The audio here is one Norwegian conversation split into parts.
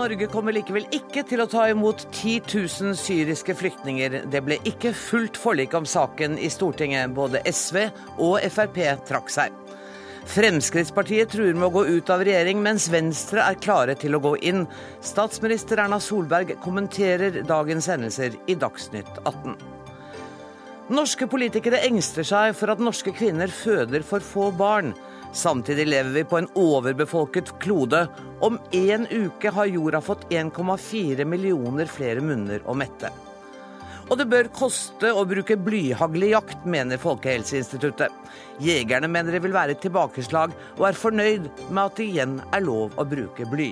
Norge kommer likevel ikke til å ta imot 10 000 syriske flyktninger. Det ble ikke fullt forlik om saken i Stortinget. Både SV og Frp trakk seg. Fremskrittspartiet truer med å gå ut av regjering, mens Venstre er klare til å gå inn. Statsminister Erna Solberg kommenterer dagens hendelser i Dagsnytt 18. Norske politikere engster seg for at norske kvinner føder for få barn. Samtidig lever vi på en overbefolket klode. Om én uke har jorda fått 1,4 millioner flere munner å mette. Og det bør koste å bruke blyhagl i jakt, mener Folkehelseinstituttet. Jegerne mener det vil være et tilbakeslag, og er fornøyd med at det igjen er lov å bruke bly.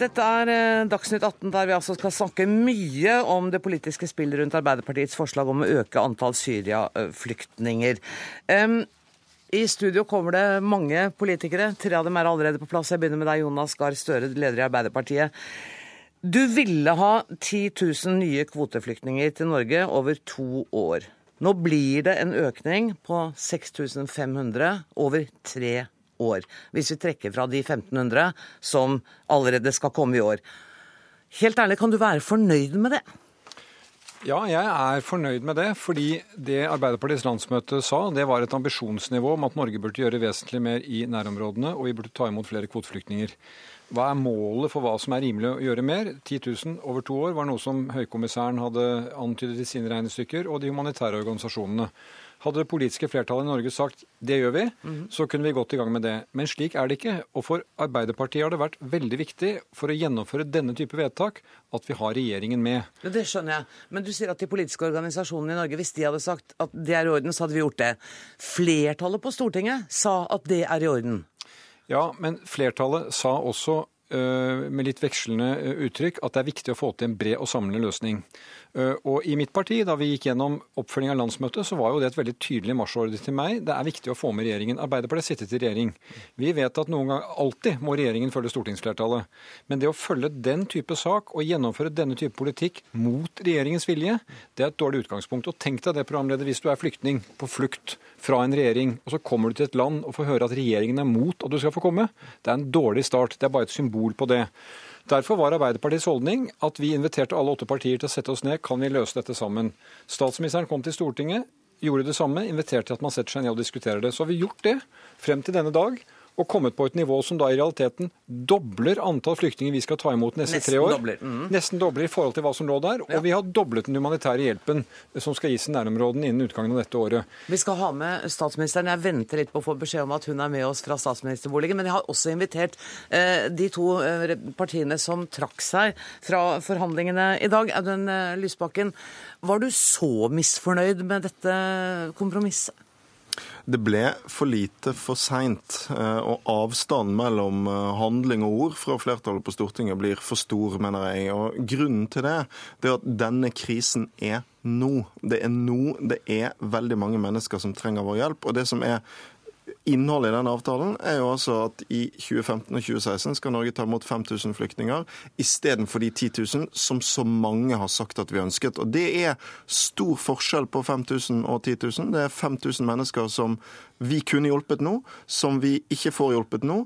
Dette er eh, Dagsnytt 18, der vi altså skal snakke mye om det politiske spillet rundt Arbeiderpartiets forslag om å øke antall Syria-flyktninger. I studio kommer det mange politikere. Tre av dem er allerede på plass. Jeg begynner med deg, Jonas Gahr Støre, leder i Arbeiderpartiet. Du ville ha 10 000 nye kvoteflyktninger til Norge over to år. Nå blir det en økning på 6500 over tre år hvis vi trekker fra de 1500 som allerede skal komme i år. Helt ærlig, kan du være fornøyd med det? Ja, jeg er fornøyd med det. Fordi det Arbeiderpartiets landsmøte sa, det var et ambisjonsnivå om at Norge burde gjøre vesentlig mer i nærområdene, og vi burde ta imot flere kvoteflyktninger. Hva er målet for hva som er rimelig å gjøre mer? 10 000 over to år var noe som høykommissæren hadde antydet i sine regnestykker, og de humanitære organisasjonene. Hadde det politiske flertallet i Norge sagt det gjør vi, mm. så kunne vi gått i gang med det. Men slik er det ikke. Og for Arbeiderpartiet har det vært veldig viktig for å gjennomføre denne type vedtak at vi har regjeringen med. Det skjønner jeg. Men du sier at de politiske organisasjonene i Norge, hvis de hadde sagt at det er i orden, så hadde vi gjort det. Flertallet på Stortinget sa at det er i orden. Ja, men flertallet sa også øh, med litt vekslende øh, uttrykk at det er viktig å få til en bred og samlende løsning. Eh, og I mitt parti, da vi gikk gjennom oppfølging av landsmøtet, så var jo det et veldig tydelig marsjordre til meg. Det er viktig å få med regjeringen. Arbeiderpartiet sittet i regjering. Vi vet at noen gang alltid må regjeringen følge stortingsflertallet. Men det å følge den type sak og gjennomføre denne type politikk mot regjeringens vilje, det er et dårlig utgangspunkt. Og tenk deg det, programleder, hvis du er flyktning på flukt fra en regjering, og så kommer du til et land og får høre at regjeringen er mot at du skal få komme. Det er en dårlig start. Det er bare et symbol på det. Derfor var Arbeiderpartiets holdning at vi inviterte alle åtte partier til å sette oss ned. Kan vi løse dette sammen? Statsministeren kom til Stortinget, gjorde det samme, inviterte at man setter seg ned og diskuterer det. Så har vi gjort det frem til denne dag og kommet på et nivå som da i realiteten dobler antall flyktninger vi skal ta imot neste Nesten tre år. Dobler. Mm. Nesten dobler i forhold til hva som lå der. Og vi har doblet den humanitære hjelpen som skal gis i nærområdene innen utgangen av dette året. Vi skal ha med statsministeren. Jeg venter litt på å få beskjed om at hun er med oss fra statsministerboligen. Men jeg har også invitert eh, de to eh, partiene som trakk seg fra forhandlingene i dag. Audun eh, Lysbakken, var du så misfornøyd med dette kompromisset? Det ble for lite for seint, eh, og avstanden mellom eh, handling og ord fra flertallet på Stortinget blir for stor, mener jeg. Og Grunnen til det, er at denne krisen er nå. Det er nå det er veldig mange mennesker som trenger vår hjelp. Og det som er Innholdet i den avtalen er jo altså at i 2015 og 2016 skal Norge ta imot 5000 flyktninger istedenfor de 10 000 som så mange har sagt at vi ønsket. Og Det er stor forskjell på 5000 og 10 000. Det er 5000 mennesker som vi kunne hjulpet nå, som vi ikke får hjulpet nå.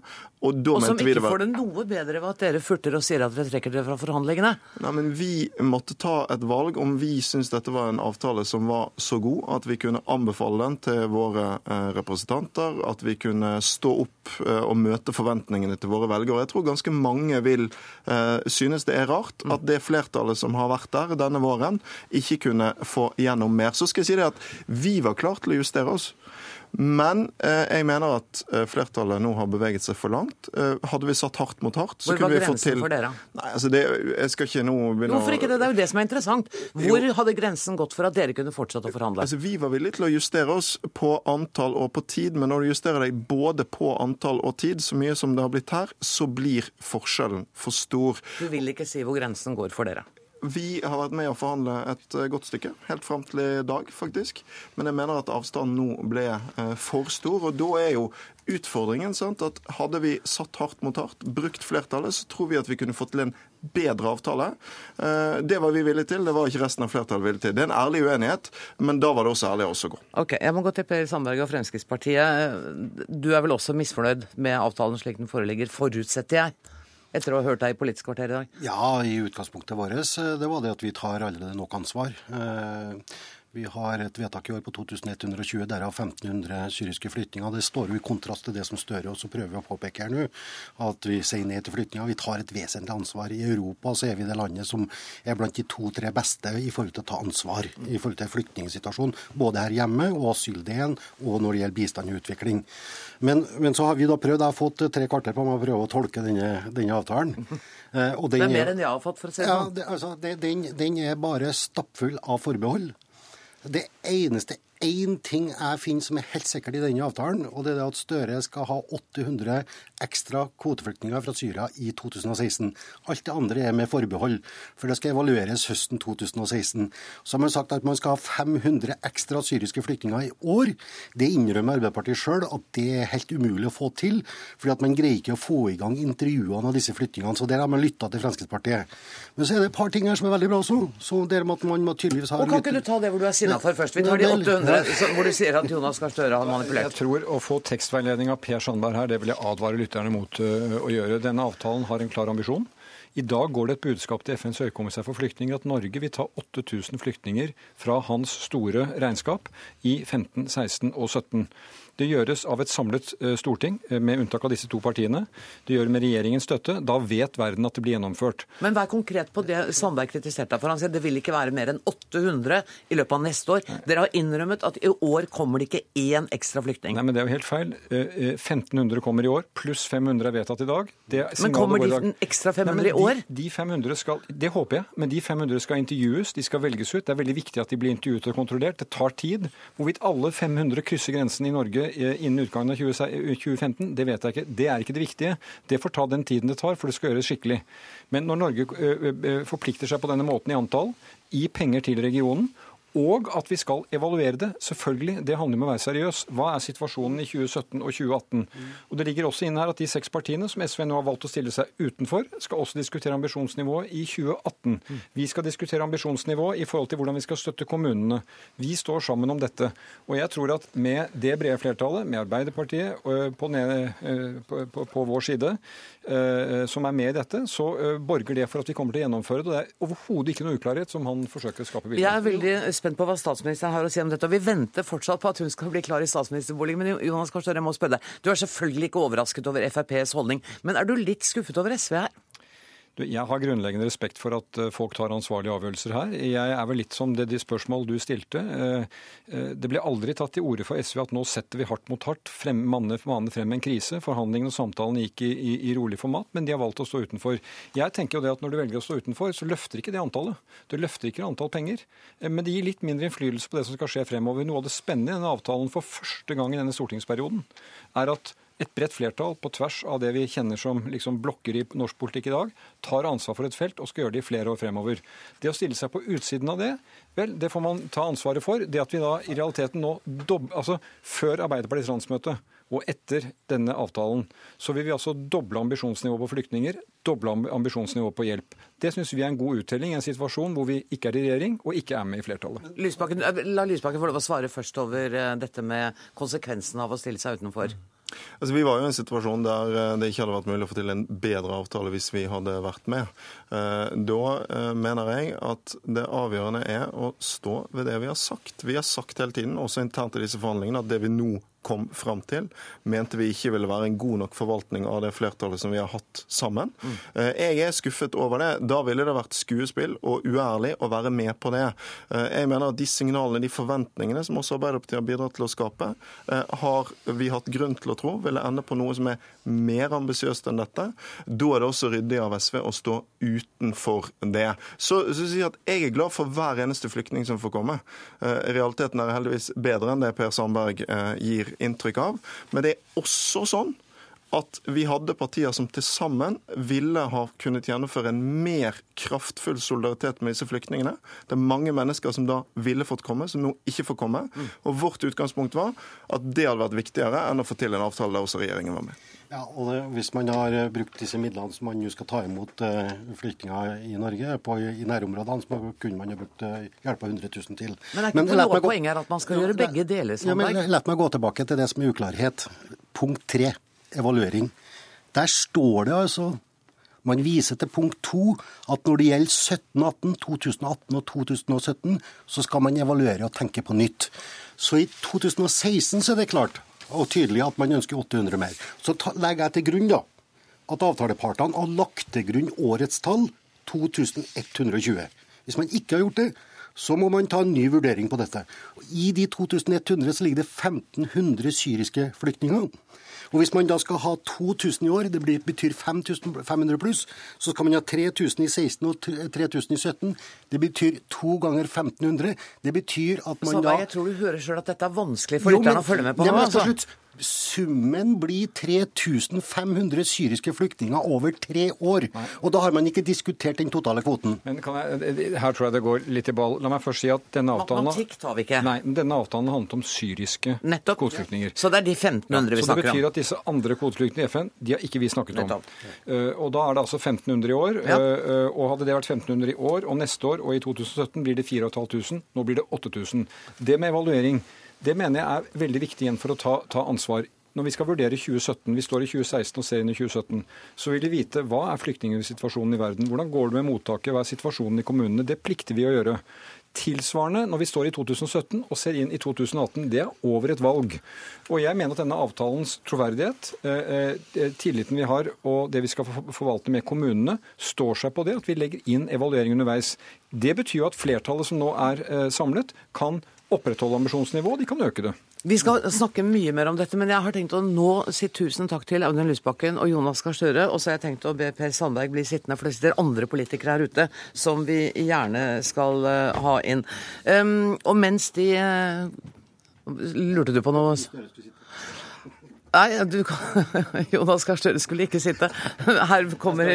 Og, og som ikke får det noe bedre ved at dere furter og sier at dere trekker dere fra forhandlingene? Nei, men Vi måtte ta et valg om vi syns dette var en avtale som var så god at vi kunne anbefale den til våre representanter, representanter, at vi kunne stå opp eh, og møte forventningene til våre velgere. Jeg tror ganske mange vil eh, synes det er rart at det flertallet som har vært der denne våren, ikke kunne få gjennom mer. Så skal jeg si det at vi var klar til å justere oss. Men eh, jeg mener at eh, flertallet nå har beveget seg for langt. Eh, hadde vi satt hardt mot hardt, så kunne vi fått til Hvor var grensen for dere? Nei, altså det, jeg skal ikke nå begynne Hvorfor ikke det? Det er jo det som er interessant. Hvor jo. hadde grensen gått for at dere kunne fortsette å forhandle? Altså, Vi var villige til å justere oss på antall og på tid, men når du justerer deg både på antall og tid, så mye som det har blitt her, så blir forskjellen for stor. Du vil ikke si hvor grensen går for dere? Vi har vært med å forhandle et godt stykke, helt fram til i dag, faktisk. Men jeg mener at avstanden nå ble for stor. og da er jo utfordringen sant, at hadde vi satt hardt mot hardt, brukt flertallet, så tror vi at vi kunne fått til en bedre avtale. Det var vi villige til, det var ikke resten av flertallet villig til. Det er en ærlig uenighet, men da var det også ærlig å også gå. Ok, Jeg må gå til Per Sandberg og Fremskrittspartiet. Du er vel også misfornøyd med avtalen slik den foreligger, forutsetter jeg? Etter å ha hørt deg i Politisk kvarter i dag? Ja, i utgangspunktet vårt det var det at vi tar allerede nok ansvar. Vi har et vedtak i år på 2120, derav 1500 syriske flyktninger. Det står jo i kontrast til det som Støre også prøver å påpeke her nå, at vi sier nei til flyktninger. Vi tar et vesentlig ansvar. I Europa så er vi det landet som er blant de to-tre beste i forhold til å ta ansvar i forhold til flyktningsituasjonen, både her hjemme og asyldelen, og når det gjelder bistand og utvikling. Men, men, så har vi da prøvd, jeg har fått tre kvarter på meg å prøve å tolke denne, denne avtalen. Eh, den det er mer enn jeg har fått, for å si det sånn. Ja, det, altså, det, den, den er bare stappfull av forbehold. Det eneste én ting jeg finner som er helt sikkert i denne avtalen, og det er at Støre skal ha 800 ekstra kvoteflyktninger fra Syria i 2016. Alt det andre er med forbehold, for det skal evalueres høsten 2016. Så har man sagt at man skal ha 500 ekstra syriske flyktninger i år. Det innrømmer Arbeiderpartiet sjøl at det er helt umulig å få til, fordi at man greier ikke å få i gang intervjuene av disse flyktningene. Så der har man lytta til Fremskrittspartiet. Men så er det et par ting her som er veldig bra også. Så der at man tydeligvis ha og Kan ikke du ta det hvor du er sinna for først? Vi tar de 800 hvor du sier at Jonas Gahr Støre har manipulert? Jeg tror å få tekstveiledning av Per Sandberg her, det vil jeg advare lytterne mot øh, å gjøre. Denne avtalen har en klar ambisjon. I dag går det et budskap til FNs høykommissær for flyktninger at Norge vil ta 8000 flyktninger fra hans store regnskap i 15, 16 og 17. Det gjøres av et samlet eh, storting, eh, med unntak av disse to partiene. Det gjør med regjeringens støtte. Da vet verden at det blir gjennomført. Men vær konkret på det Sandberg kritiserte for. Han sier det vil ikke være mer enn 800 i løpet av neste år. Dere har innrømmet at i år kommer det ikke én ekstra flyktning. Nei, men det er jo helt feil. 1500 eh, kommer i år, pluss 500 er vedtatt i dag. men kommer de ekstra 500 Nei, i år? De, de 500 skal, det håper jeg, men de 500 skal intervjues, de skal velges ut. Det er veldig viktig at de blir intervjuet og kontrollert. Det tar tid. Hvorvidt alle 500 krysser grensen i Norge innen utgangen av 2015, det vet jeg ikke. Det er ikke det viktige. Det får ta den tiden det tar, for det skal gjøres skikkelig. Men når Norge forplikter seg på denne måten i antall, i penger til regionen, og at vi skal evaluere det. Selvfølgelig, Det handler om å være seriøs. Hva er situasjonen i 2017 og 2018? Og Det ligger også inne her at de seks partiene som SV nå har valgt å stille seg utenfor, skal også diskutere ambisjonsnivået i 2018. Vi skal diskutere ambisjonsnivået i forhold til hvordan vi skal støtte kommunene. Vi står sammen om dette. Og jeg tror at med det brede flertallet, med Arbeiderpartiet på, ned, på, på, på vår side, som er med i dette, så borger det for at vi kommer til å gjennomføre det. Det er overhodet ikke noe uklarhet som han forsøker å skape bilde av spent på hva statsministeren har å si om dette. og Vi venter fortsatt på at hun skal bli klar i statsministerboligen. Men Jonas Gahr jeg må spørre deg. Du er selvfølgelig ikke overrasket over FrPs holdning, men er du litt skuffet over SV her? Jeg har grunnleggende respekt for at eh, folk tar ansvarlige avgjørelser her. Jeg er vel litt som det de spørsmål du stilte. Eh, eh, det ble aldri tatt til orde for SV at nå setter vi hardt mot hardt, frem, manne, frem en krise. Forhandlingene og samtalen gikk i, i, i, rolig format, men de har valgt å stå utenfor. Jeg tenker jo det at Når du velger å stå utenfor, så løfter ikke det antallet. Det løfter ikke antall penger. Men det gir litt mindre innflytelse på det som skal skje fremover. Noe av det spennende i denne avtalen for første gang i denne stortingsperioden er at et bredt flertall på tvers av det vi kjenner som liksom blokker i norsk politikk i dag, tar ansvar for et felt og skal gjøre det i flere år fremover. Det å stille seg på utsiden av det, vel, det får man ta ansvaret for. Det at vi da i realiteten nå, altså før Arbeiderpartiets landsmøte og etter denne avtalen, så vil vi altså doble ambisjonsnivået på flyktninger, doble ambisjonsnivået på hjelp. Det syns vi er en god uttelling i en situasjon hvor vi ikke er i regjering og ikke er med i flertallet. Lysbakken, la Lysbakken få lov å svare først over eh, dette med konsekvensen av å stille seg utenfor. Altså, vi var jo i en situasjon der eh, det ikke hadde vært mulig å få til en bedre avtale hvis vi hadde vært med. Eh, da eh, mener jeg at det avgjørende er å stå ved det vi har sagt. Vi har sagt hele tiden, også internt i disse forhandlingene, at det vi nå kom fram til, mente vi ikke ville være en god nok forvaltning av det flertallet som vi har hatt sammen. Mm. Jeg er skuffet over det. Da ville det vært skuespill og uærlig å være med på det. Eh, jeg mener at de signalene, de forventningene som også Arbeiderpartiet har bidratt til å skape, eh, har vi hatt grunn til å tro ville ende på noe som er mer ambisiøst enn dette. Da er det også ryddig av SV å stå utenfor det. Så, så si at Jeg er glad for hver eneste flyktning som får komme. Realiteten er heldigvis bedre enn det Per Sandberg gir inntrykk av. Men det er også sånn at vi hadde partier som til sammen ville ha kunnet gjennomføre en mer kraftfull solidaritet med disse flyktningene. Det er mange mennesker som da ville fått komme, som nå ikke får komme. Og vårt utgangspunkt var at det hadde vært viktigere enn å få til en avtale der også regjeringen var med. Ja, og det, Hvis man har eh, brukt disse midlene som man nå skal ta imot uh, flyktninger i Norge, på, i nærområdene, så kunne man ha brukt uh, hjelpa 100 000 til. Men er ikke men, noe poeng her at man skal gjøre begge deler? Ja, men, la meg gå tilbake til det som er uklarhet. Punkt tre, evaluering. Der står det altså man viser til punkt to at når det gjelder 1718, 2018 og 2017, så skal man evaluere og tenke på nytt. Så i 2016 så er det klart og tydelig at man ønsker 800 mer. Så legger jeg til grunn da, at avtalepartene har lagt til grunn årets tall 2120. Hvis man ikke har gjort det, så må man ta en ny vurdering på dette. I de 2100 så ligger det 1500 syriske flyktninger. Og Hvis man da skal ha 2000 i år, det betyr 5500 pluss, så skal man ha 3000 i 16 og 3000 i 17. Det betyr to ganger 1500. Det betyr at man da Jeg tror du hører sjøl at dette er vanskelig for lytterne å følge med på. nå, altså. Summen blir 3500 syriske flyktninger over tre år. Og da har man ikke diskutert den totale kvoten. Men jeg, Her tror jeg det går litt i ball. La meg først si at denne avtalen Matematikk tar vi ikke. Nei, denne avtalen handlet om syriske Nettopp. kvoteflyktninger. Så det er de 1500 ja, vi snakker om. Så det betyr at disse andre kvoteflyktningene i FN, de har ikke vi snakket om. Uh, og da er det altså 1500 i år. Ja. Uh, og hadde det vært 1500 i år og neste år og i 2017 blir det 4500. Nå blir det 8000. Det med evaluering det mener jeg er veldig viktig igjen for å ta, ta ansvar når vi skal vurdere 2017, vi står i 2016 og ser inn i 2017, så vil de vite hva er flyktningsituasjonen i verden, hvordan går det med mottaket, hva er situasjonen i kommunene. Det plikter vi å gjøre. Tilsvarende når vi står i 2017 og ser inn i 2018. Det er over et valg. Og jeg mener at denne avtalens troverdighet, eh, eh, tilliten vi har og det vi skal forvalte med kommunene, står seg på det at vi legger inn evaluering underveis. Det betyr jo at flertallet som nå er eh, samlet, kan opprettholde ambisjonsnivået, de kan øke det. Vi skal snakke mye mer om dette, men jeg har tenkt å nå si tusen takk til Audun Lysbakken og Jonas Gahr Støre. Og så har jeg tenkt å be Per Sandberg bli sittende, for det sitter andre politikere her ute som vi gjerne skal uh, ha inn. Um, og mens de uh, Lurte du på noe? Nei, du Jonas Gahr Støre skulle ikke sitte. Her kommer,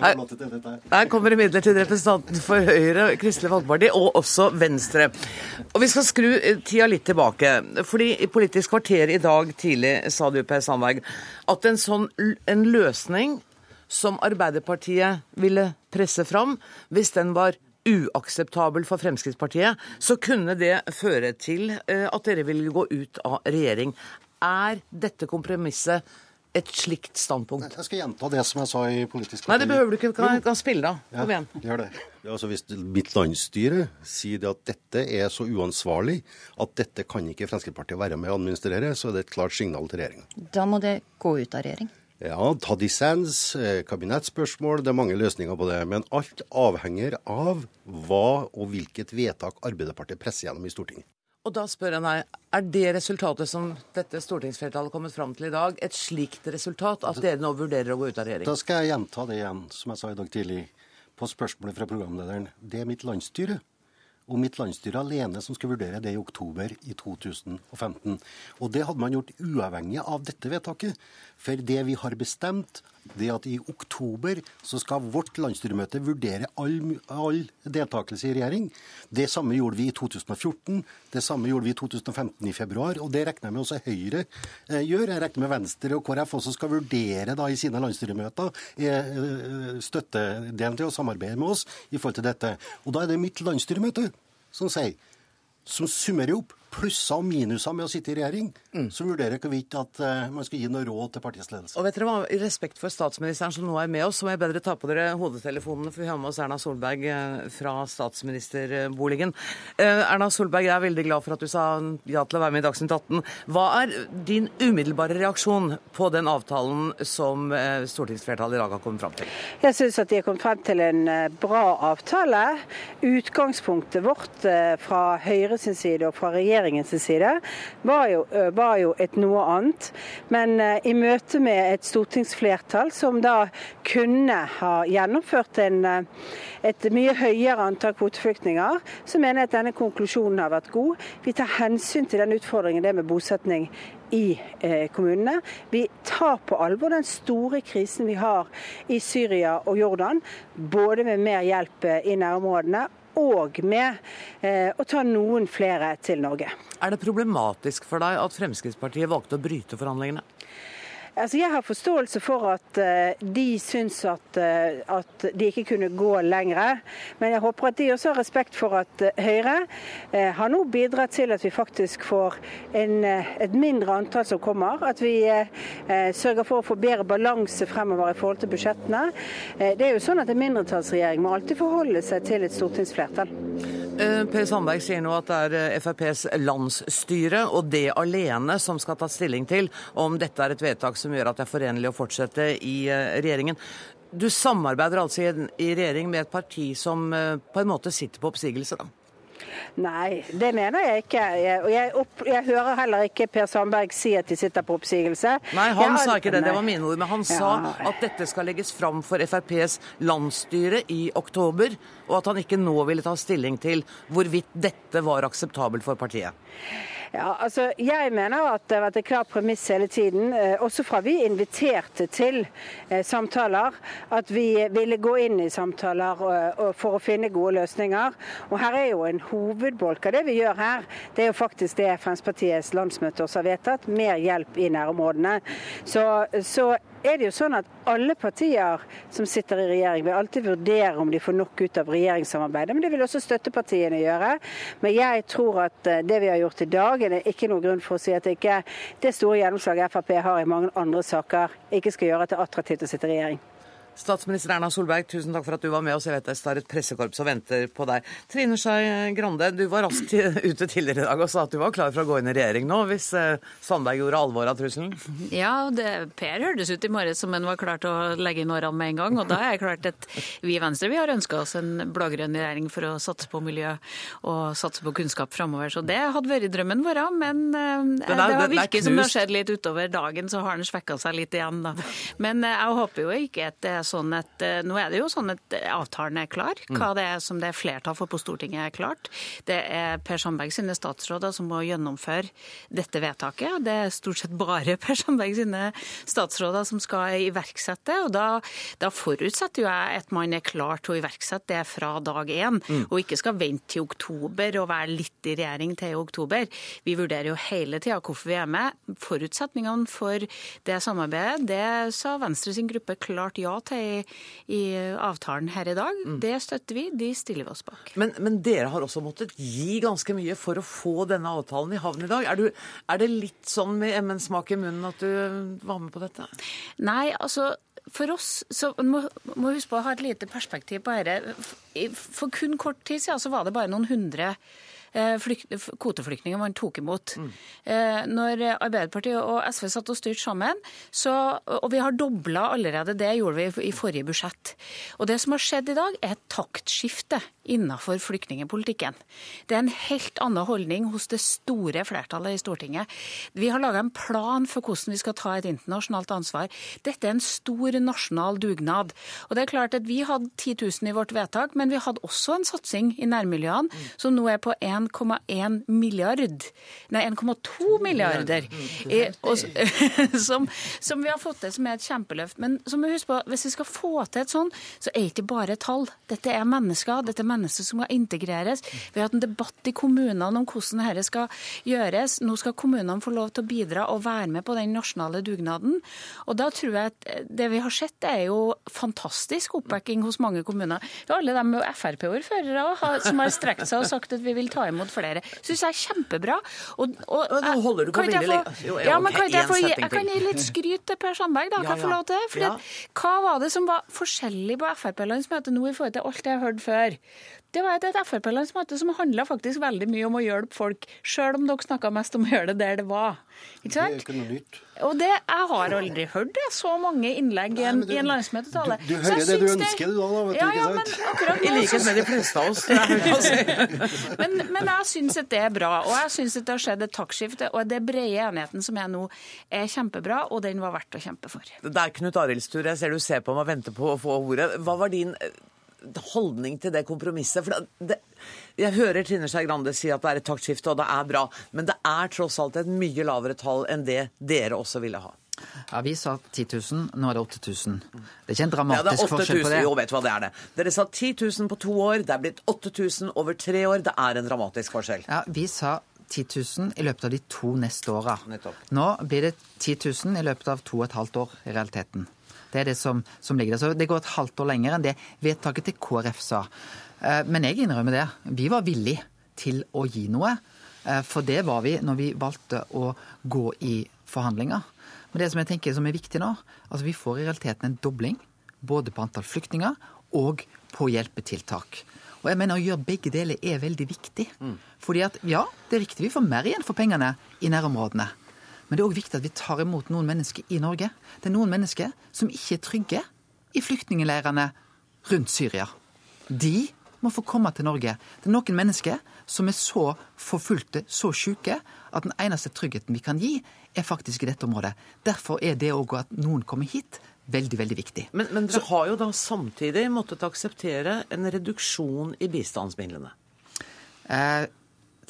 her, kommer imidlertid representanten for Høyre, Kristelig Folkeparti og også Venstre. Og Vi skal skru tida litt tilbake. fordi I Politisk kvarter i dag tidlig sa du, Per Sandberg, at en sånn en løsning som Arbeiderpartiet ville presse fram, hvis den var uakseptabel for Fremskrittspartiet, så kunne det føre til eh, at dere ville gå ut av regjering. Er dette kompromisset et slikt standpunkt? Jeg skal gjenta det som jeg sa i Politisk Nei, det behøver du ikke. Du kan, kan spille, da. Kom igjen. Gjør det. Altså, hvis mitt landsstyre sier at dette er så uansvarlig at dette kan ikke Fremskrittspartiet være med å administrere, så er det et klart signal til regjeringa. Da må det gå ut av regjering? Ja, ta dissens, eh, kabinettspørsmål, det er mange løsninger på det. Men alt avhenger av hva og hvilket vedtak Arbeiderpartiet presser gjennom i Stortinget. Og da spør jeg meg, Er det resultatet som dette stortingsflertallet har kommet fram til i dag, et slikt resultat at dere nå vurderer å gå ut av regjering? Da skal jeg gjenta det igjen, som jeg sa i dag tidlig, på spørsmålet fra programlederen. Det er mitt landsstyre og mitt landsstyre alene som skal vurdere det i oktober i 2015. Og det hadde man gjort uavhengig av dette vedtaket. For det vi har bestemt, det at i oktober så skal vårt landsstyremøte vurdere all, all deltakelse i regjering. Det samme gjorde vi i 2014, det samme gjorde vi i 2015 i februar. Og det regner jeg med også Høyre eh, gjør. Jeg regner med Venstre og KrF også skal vurdere da i sine landsstyremøter eh, eh støttedelen til å samarbeide med oss i forhold til dette. Og da er det mitt landsstyremøte som sier, som summerer opp plusser og minuser med å sitte i regjering, mm. som vurderer hvorvidt at uh, man skal gi noe råd til partiets ledelse. Og vet dere hva, I respekt for statsministeren som nå er med oss, så må jeg bedre ta på dere hodetelefonene, for vi har med oss Erna Solberg uh, fra statsministerboligen. Uh, Erna Solberg, jeg er veldig glad for at du sa ja til å være med i Dagsnytt 18. Hva er din umiddelbare reaksjon på den avtalen som stortingsflertallet i dag har kommet fram til? Jeg syns at de har kommet frem til en bra avtale. Utgangspunktet vårt fra Høyre sin side og fra regjeringen regjeringens side, var jo, var jo, et noe annet. Men i møte med et stortingsflertall som da kunne ha gjennomført en, et mye høyere antall kvoteflyktninger, så mener jeg at denne konklusjonen har vært god. Vi tar hensyn til den utfordringen det med bosetning i kommunene. Vi tar på alvor den store krisen vi har i Syria og Jordan, både med mer hjelp i nærområdene og med eh, å ta noen flere til Norge. Er det problematisk for deg at Fremskrittspartiet valgte å bryte forhandlingene? Altså, jeg har forståelse for at uh, de syns at, uh, at, de ikke kunne gå lenger. Men jeg håper at de også har respekt for at uh, Høyre har nå bidratt til at vi faktisk får en, et mindre antall som kommer. At vi sørger for å få bedre balanse fremover i forhold til budsjettene. det er jo sånn at En mindretallsregjering må alltid forholde seg til et stortingsflertall. Per Sandberg sier nå at det er FrPs landsstyre og det alene som skal ta stilling til om dette er et vedtak som gjør at det er forenlig å fortsette i eh, regjeringen. Du samarbeider altså i regjering med et parti som eh, på en måte sitter på oppsigelse, da? Nei, det mener jeg ikke. Jeg, jeg, opp, jeg, hører heller ikke Per Sandberg si at de sitter på oppsigelse. Nei, han jeg, sa ikke det, det var mine ord. Men han ja. sa at dette skal legges fram for FrPs landsstyre i oktober, og at han ikke nå ville ta stilling til hvorvidt dette var akseptabelt for partiet. Ja, altså, Jeg mener at det har vært et klart premiss hele tiden, eh, også fra vi inviterte til eh, samtaler, at vi ville gå inn i samtaler eh, for å finne gode løsninger. Og her er jo en hovedbolk av det vi gjør her. Det er jo faktisk det Fremskrittspartiets landsmøte også har vedtatt. Mer hjelp i nærområdene. Så, så er det jo sånn at alle partier som sitter i regjering, vil alltid vurdere om de får nok ut av regjeringssamarbeidet. Men det vil også støttepartiene gjøre. Men jeg tror at eh, det vi har gjort i dag, er det ikke noen grunn for å si at det ikke det store gjennomslaget Frp har i mange andre saker, ikke skal gjøre at det er attraktivt å sitte i regjering. Statsminister Erna Solberg, tusen takk for at du var med oss. Jeg vet det står et pressekorps og venter på deg. Trine Skei Grande, du var raskt ute tidligere i dag og sa at du var klar for å gå inn i regjering nå, hvis eh, Sandberg gjorde alvor av trusselen? Ja, det, Per hørtes ut i morges som han var klar til å legge inn årene med en gang. Og da er det klart at vi i Venstre vi har ønska oss en blå-grønn regjering for å satse på miljø og satse på kunnskap framover. Så det hadde vært drømmen vår, men det, det, det, det virker som det har skjedd litt utover dagen, så har den svekka seg litt igjen. Da. Men eh, jeg håper jo ikke at det er sånn at eh, Nå er det jo sånn at avtalen er klar. Mm. Hva det er som det er flertall for på Stortinget, er klart. Det er Per Sandberg sine statsråder som må gjennomføre dette vedtaket. Det er stort sett bare Per Sandberg sine statsråder som skal iverksette. og Da, da forutsetter jo jeg at man er klar til å iverksette det fra dag én, mm. og ikke skal vente til oktober og være litt i regjering til i oktober. Vi vurderer jo hele tida hvorfor vi er med. Forutsetningene for det samarbeidet, det sa Venstre sin gruppe klart ja til i, i avtalen her i dag. Mm. Det støtter vi, de stiller vi oss bak. Men, men, dere har også måttet gi ganske mye for å få denne avtalen i havn i dag. Er, du, er det litt sånn med MN-smak i munnen at du var med på dette? Nei, altså for oss så må, må huske på å ha et lite perspektiv på dette. For kun kort tid siden så var det bare noen hundre Eh, kvoteflyktninger man tok imot. Mm. Når Arbeiderpartiet og SV satt og styrte sammen, så, og vi har dobla allerede det, gjorde vi i forrige budsjett. Og det som har skjedd i dag, er et taktskifte innenfor flyktningpolitikken. Det er en helt annen holdning hos det store flertallet i Stortinget. Vi har laga en plan for hvordan vi skal ta et internasjonalt ansvar. Dette er en stor nasjonal dugnad. Og det er klart at Vi hadde 10 000 i vårt vedtak, men vi hadde også en satsing i nærmiljøene mm. som nå er på 1 1,1 milliard, nei 1,2 milliarder, i, og, som, som, vi har fått til, som er et kjempeløft. Men vi huske på, hvis vi skal få til et sånn, så er det ikke bare tall. Dette er mennesker. Dette er mennesker som skal integreres. Vi har hatt en debatt i kommunene om hvordan dette skal gjøres. Nå skal kommunene få lov til å bidra og være med på den nasjonale dugnaden. Og da tror jeg at det vi har sett, er jo fantastisk oppbacking hos mange kommuner. Alle de Frp-ordførere som har strekt seg og sagt at vi vil ta imot flere. Syns jeg er kjempebra. Og, og, Nå holder du på veldig lenge. Ja, men kan jeg, få, jeg kan gi litt skryt til Per Sandberg, da. Kan jeg få lov til det? Fordi. Hva var det som var forskjellig på Frp-landsmøtet nå i forhold til alt jeg har hørt før? Det var et Frp-landsmøte som handla faktisk veldig mye om å hjelpe folk, sjøl om dere snakka mest om å gjøre det der det var. Ikke sant? Det er ikke noe nytt. Og det, Jeg har aldri hørt det, så mange innlegg i en, Nei, men du- i en landsmøtetale. Du, du Så jeg hører det du ønsker ønsker, du da, da, vet Ja, du. ja, ikke men sant? akkurat I nå likhet med de fleste av oss. jeg men, men jeg syns at det er bra, og jeg syns at det har skjedd et taktskifte. Og det brede enigheten som er nå, er kjempebra, og den var verdt å kjempe for. Det er Knut Arilds tur. Jeg ser du ser på meg og venter på å få ordet. Hva var din holdning til det kompromisset? For det, jeg hører Trine Skei Grande si at det er et taktskifte, og det er bra. Men det er tross alt et mye lavere tall enn det dere også ville ha. Ja, Vi sa 10 000, nå er det 8000. Det er ikke en dramatisk ja, forskjell på 8000. det. Jo, vet du hva det er det. Dere sa 10 000 på to år. Det er blitt 8000 over tre år. Det er en dramatisk forskjell. Ja, Vi sa 10 000 i løpet av de to neste åra. Nå blir det 10 000 i løpet av to og et halvt år, i realiteten. Det er det som, som ligger der. Så det går et halvt år lenger enn det vedtaket til KrF sa. Eh, Men jeg innrømmer det. Vi var villige til å gi noe. Eh, For det var vi når vi valgte å gå i forhandlinger. Men det som jeg tenker som er viktig nå, altså vi får i realiteten en dobling både på antall flyktninger og på hjelpetiltak. Og jeg mener Å gjøre begge deler er veldig viktig. Fordi at ja, det er riktig vi får mer igjen for pengene i nærområdene. Men det er òg viktig at vi tar imot noen mennesker i Norge. Det er noen mennesker som ikke er trygge i flyktningleirene rundt Syria. De må få komme til Norge. Det er noen mennesker som er så forfulgte, så syke, at den eneste tryggheten vi kan gi, er faktisk i dette området. Derfor er det òg at noen kommer hit, veldig, veldig viktig. Men, men dere har jo da samtidig måttet akseptere en reduksjon i bistandsmidlene. Eh,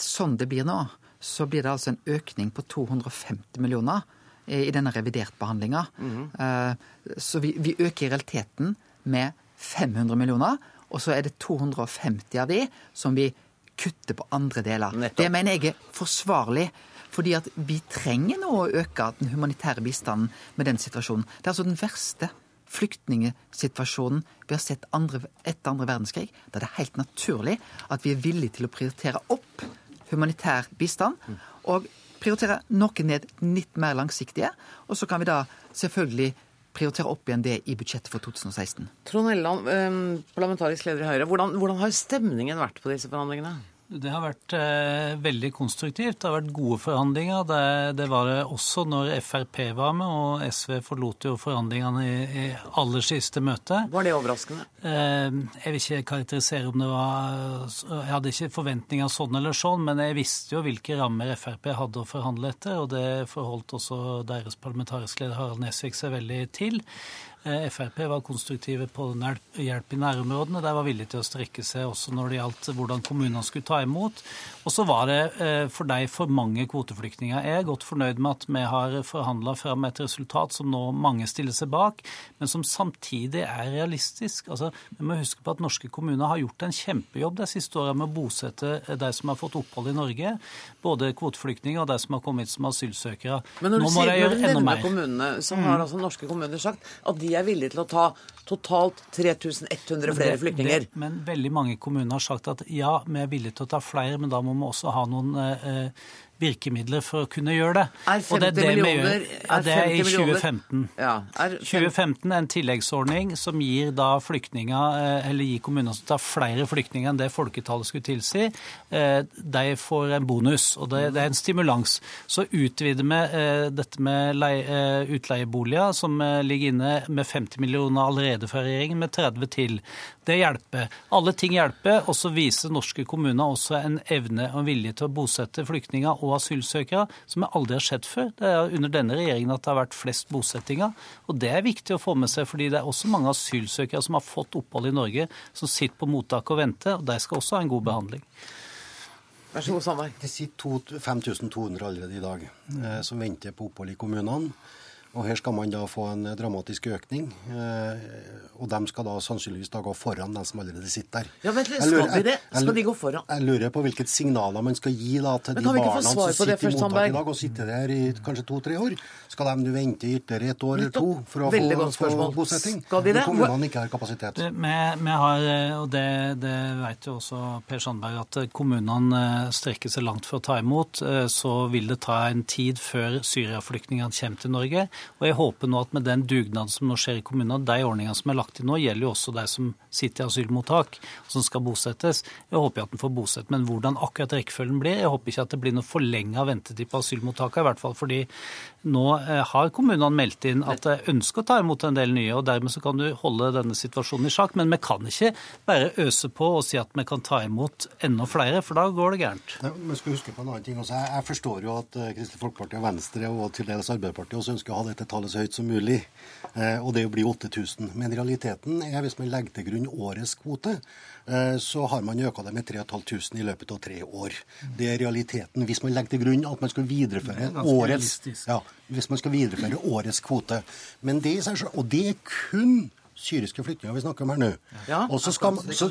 sånn det blir nå, så blir det altså en økning på 250 millioner i i denne revidert-behandlinga. -hmm. så vi, vi øker i realiteten med 500 millioner, og så er det 250 av de som vi kutter på andre deler. Nettopp. Det mener jeg er forsvarlig. Fordi at vi trenger nå å øke den humanitære bistanden med den situasjonen. Det er altså den verste flyktningsituasjonen vi har sett andre, etter andre verdenskrig. Da er det helt naturlig at vi er villige til å prioritere opp humanitær bistand. Og prioritere noen ned litt mer langsiktige. Og så kan vi da selvfølgelig prioritere opp igjen det i budsjettet for 2016. Trond Helleland, eh, parlamentarisk leder i Høyre. Hvordan, hvordan har stemningen vært på disse forhandlingene? Det har vært eh, veldig konstruktivt. Det har vært gode forhandlinger. Det, det var det også når Frp var med, og SV forlot jo forhandlingene i, i aller siste møte. Var det overraskende? Eh, jeg vil ikke karakterisere om det var Jeg hadde ikke forventninger sånn eller sånn, men jeg visste jo hvilke rammer Frp hadde å forhandle etter, og det forholdt også deres parlamentariske leder Harald Nesvik seg veldig til. Eh, Frp var konstruktive på hjelp i nærområdene. De var villige til å strekke seg også når det gjaldt hvordan kommunene skulle ta imot. Og så var det eh, for deg for mange kvoteflyktninger. Jeg er godt fornøyd med at vi har forhandla fram et resultat som nå mange stiller seg bak, men som samtidig er realistisk. Altså, vi må huske på at norske kommuner har gjort en kjempejobb de siste åra med å bosette de som har fått opphold i Norge. Både kvoteflyktninger og de som har kommet som asylsøkere. Men når du, sier, når du nevner mer. Mm. kommunene, så har altså norske kommuner sagt at de er villige til å ta totalt 3100 flere flyktninger. Det, men veldig mange kommuner har sagt at ja, vi er villige til å ta flere, men da må vi også ha noen eh, eh, virkemidler for å kunne gjøre det. Er Og det 50 det vi gjør. millioner Ja, er det er i 2015. Ja, er 2015 er en tilleggsordning som gir da flyktninger, eh, eller gir kommuner som tar flere flyktninger enn det folketallet skulle tilsi, eh, de får en bonus, og det, det er en stimulans. Så utvider vi eh, dette med lei- eh, utleieboliger, som ligger inne med 50 millioner allerede fra regjeringen, med 30 til. Det hjelper. Alle ting hjelper, og så viser norske kommuner også en evne og vilje til å bosette flyktninger og asylsøkere, som aldri har skjedd før. Det er under denne regjeringen at det har vært flest bosettinger. Og det er viktig å få med seg, fordi det er også mange asylsøkere som har fått opphold i Norge, som sitter på mottak og venter, og de skal også ha en god behandling. Vær så god, Sandberg. Det sitter 5200 allerede i dag eh, som venter på opphold i kommunene. Og her skal man da få en dramatisk økning. Eh, og de skal da sannsynligvis da gå foran den som allerede sitter der. Ja, vent litt, lurer- skal de det? Skal de gå foran? Jeg lurer på hvilke signaler man skal gi da til de barna som sitter i mottak i dag og sitter der i kanskje to-tre år. Skal de nå vente ytterligere et år eller to for å Veldig få, få bosetting? Skal de det? Kommunene ikke har kapasitet. Det- Vi, vi har, eh, og det, det vet jo også Per Sandberg, at eh, kommunene eh, strekker seg langt for å ta imot. eh, Så vil det ta en tid før Syria-flyktningene kommer til Norge. Og jeg håper nå at med den dugnaden som nå skjer i kommunene, de ordningene som er lagt inn nå, gjelder jo også de som sitter i asylmottak, som skal bosettes. Jeg håper at en får bosett. Men hvordan akkurat rekkefølgen blir, jeg håper ikke at det blir noe forlenga ventetid på asylmottakene, i hvert fall fordi nå eh, har kommunene meldt inn at de ønsker å ta imot en del nye, og dermed så kan du holde denne situasjonen i sjakk. Men vi kan ikke bare øse på og si at vi kan ta imot enda flere, for da går det gærent. Vi skal huske på en annen ting også. Jeg, forstår jo at uh, Kristelig Folkeparti og Venstre og til dels Arbeiderpartiet også ønsker å ha dette tallet så høyt som mulig, uh, og det blir 8000. Men realiteten er, hvis man legger til grunn årets kvote, uh, så har man øka det med 3500 i løpet av tre år. Det er realiteten hvis man legger til grunn at man skal videreføre årets, ja, hvis man skal videreføre årets kvote. Men det i seg selv, Og det er kun syriske flyktninger vi snakker om her nå. Ja, og så skal, man, så,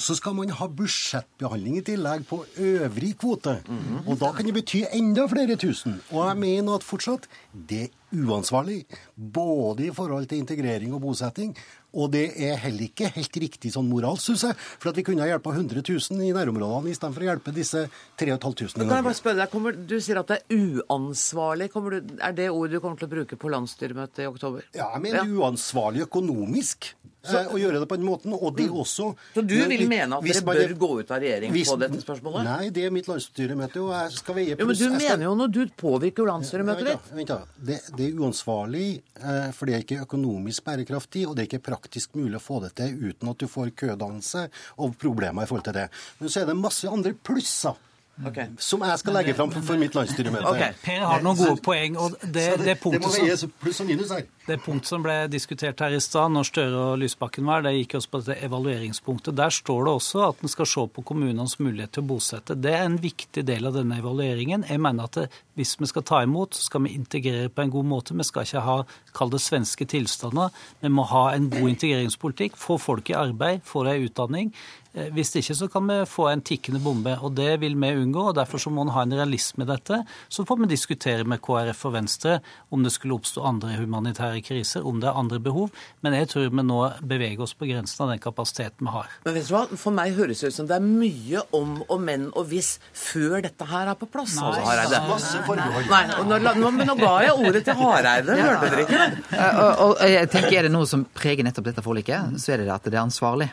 så skal man ha budsjettbehandling i tillegg på øvrig kvote. Og da kan det bety enda flere tusen. Og jeg mener at fortsatt det uansvarlig. Både i forhold til integrering og bosetting. Og det er heller ikke helt riktig sånn moralsk, syns jeg. For at vi kunne ha hjulpet 100 000 i nærområdene istedenfor å hjelpe disse 3500 i Kan jeg bare spørre deg, kommer, Du sier at det er uansvarlig. Du, er det ordet du kommer til å bruke på landsstyremøtet i oktober? Ja, jeg mener uansvarlig økonomisk eh, å gjøre det på den måten. Og det også Så du vil vi- mene at dere bør gå ut av regjering hvis- på dette spørsmålet? Nei, det er mitt landsstyremøte, og jeg skal veie Jo, men du skal- mener jo noe. Du påvirker jo landsstyremøtet ditt. vent da. Det, det er uansvarlig, eh, for det er ikke økonomisk bærekraftig, og det er ikke praktisk mulig å få det til uten at du får kødannelse og problemer i forhold til det. Men så er det masse andre plusser Ok. som jeg skal legge fram for, mitt landsstyremøte. Okay. Per har noen gode poeng. og det, det, det, det må punktet som... veies pluss og minus her. Det punkt som ble diskutert her i stad, når Støre og Lysbakken var, det gikk også på dette evalueringspunktet. Der står det også at en skal se på kommunenes mulighet til å bosette. Det er en viktig del av denne evalueringen. Jeg mener at det, hvis vi skal ta imot, så skal vi integrere på en god måte. Vi skal ikke ha, kall det svenske tilstander. Vi må ha en god integreringspolitikk, få folk i arbeid, få dem utdanning. Eh, Hvis ikke så kan vi få en tikkende bombe, og det vil vi unngå. og Derfor så må en ha en realisme i dette. Så får vi diskutere med KrF og Venstre om det skulle oppstå andre humanitære kriser, om det er andre behov. Men jeg tror vi nå beveger oss på grensen av den kapasiteten vi har. Men vet du hva? For meg høres det ut som det er mye om og men og hvis før dette her er på plass. altså, Hareide. Masse forbehold. Nei, og nå, nå, nå ga jeg ordet til Hareide. Hørte dere ikke det? Eh, og, og jeg tenker Er det noe som preger nettopp dette forliket, så er det det at det er ansvarlig.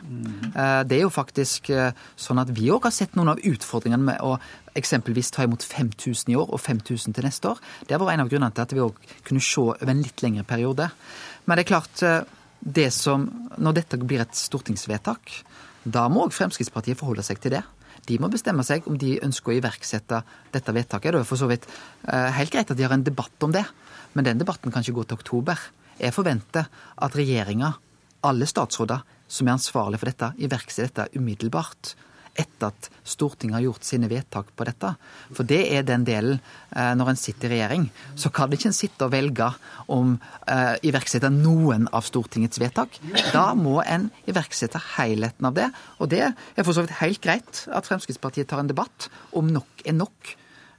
Eh, Det er jo faktisk eh, sånn at vi òg har sett noen av utfordringene med å eksempelvis ta imot 5000 i år og 5000 til neste år. Det vært en av grunnene til at vi òg kunne se over en litt lengre periode. Men det er klart, eh, det som Når dette blir et stortingsvedtak, da må òg Fremskrittspartiet forholde seg til det. De må bestemme seg om de ønsker å iverksette dette vedtaket. Det er for så vidt eh, helt greit at de har en debatt om det, men den debatten kan ikke gå til oktober. Jeg forventer at regjeringa, alle statsråder som er ansvarlig for dette, iverksetter dette umiddelbart. Etter at Stortinget har gjort sine vedtak på dette. For det er den delen eh, når en sitter i regjering. Så kan ikke en sitte og velge om eh, iverksette noen av Stortingets vedtak. Da må en iverksette helheten av det. Og det er for så vidt helt greit at Fremskrittspartiet tar en debatt om nok er nok.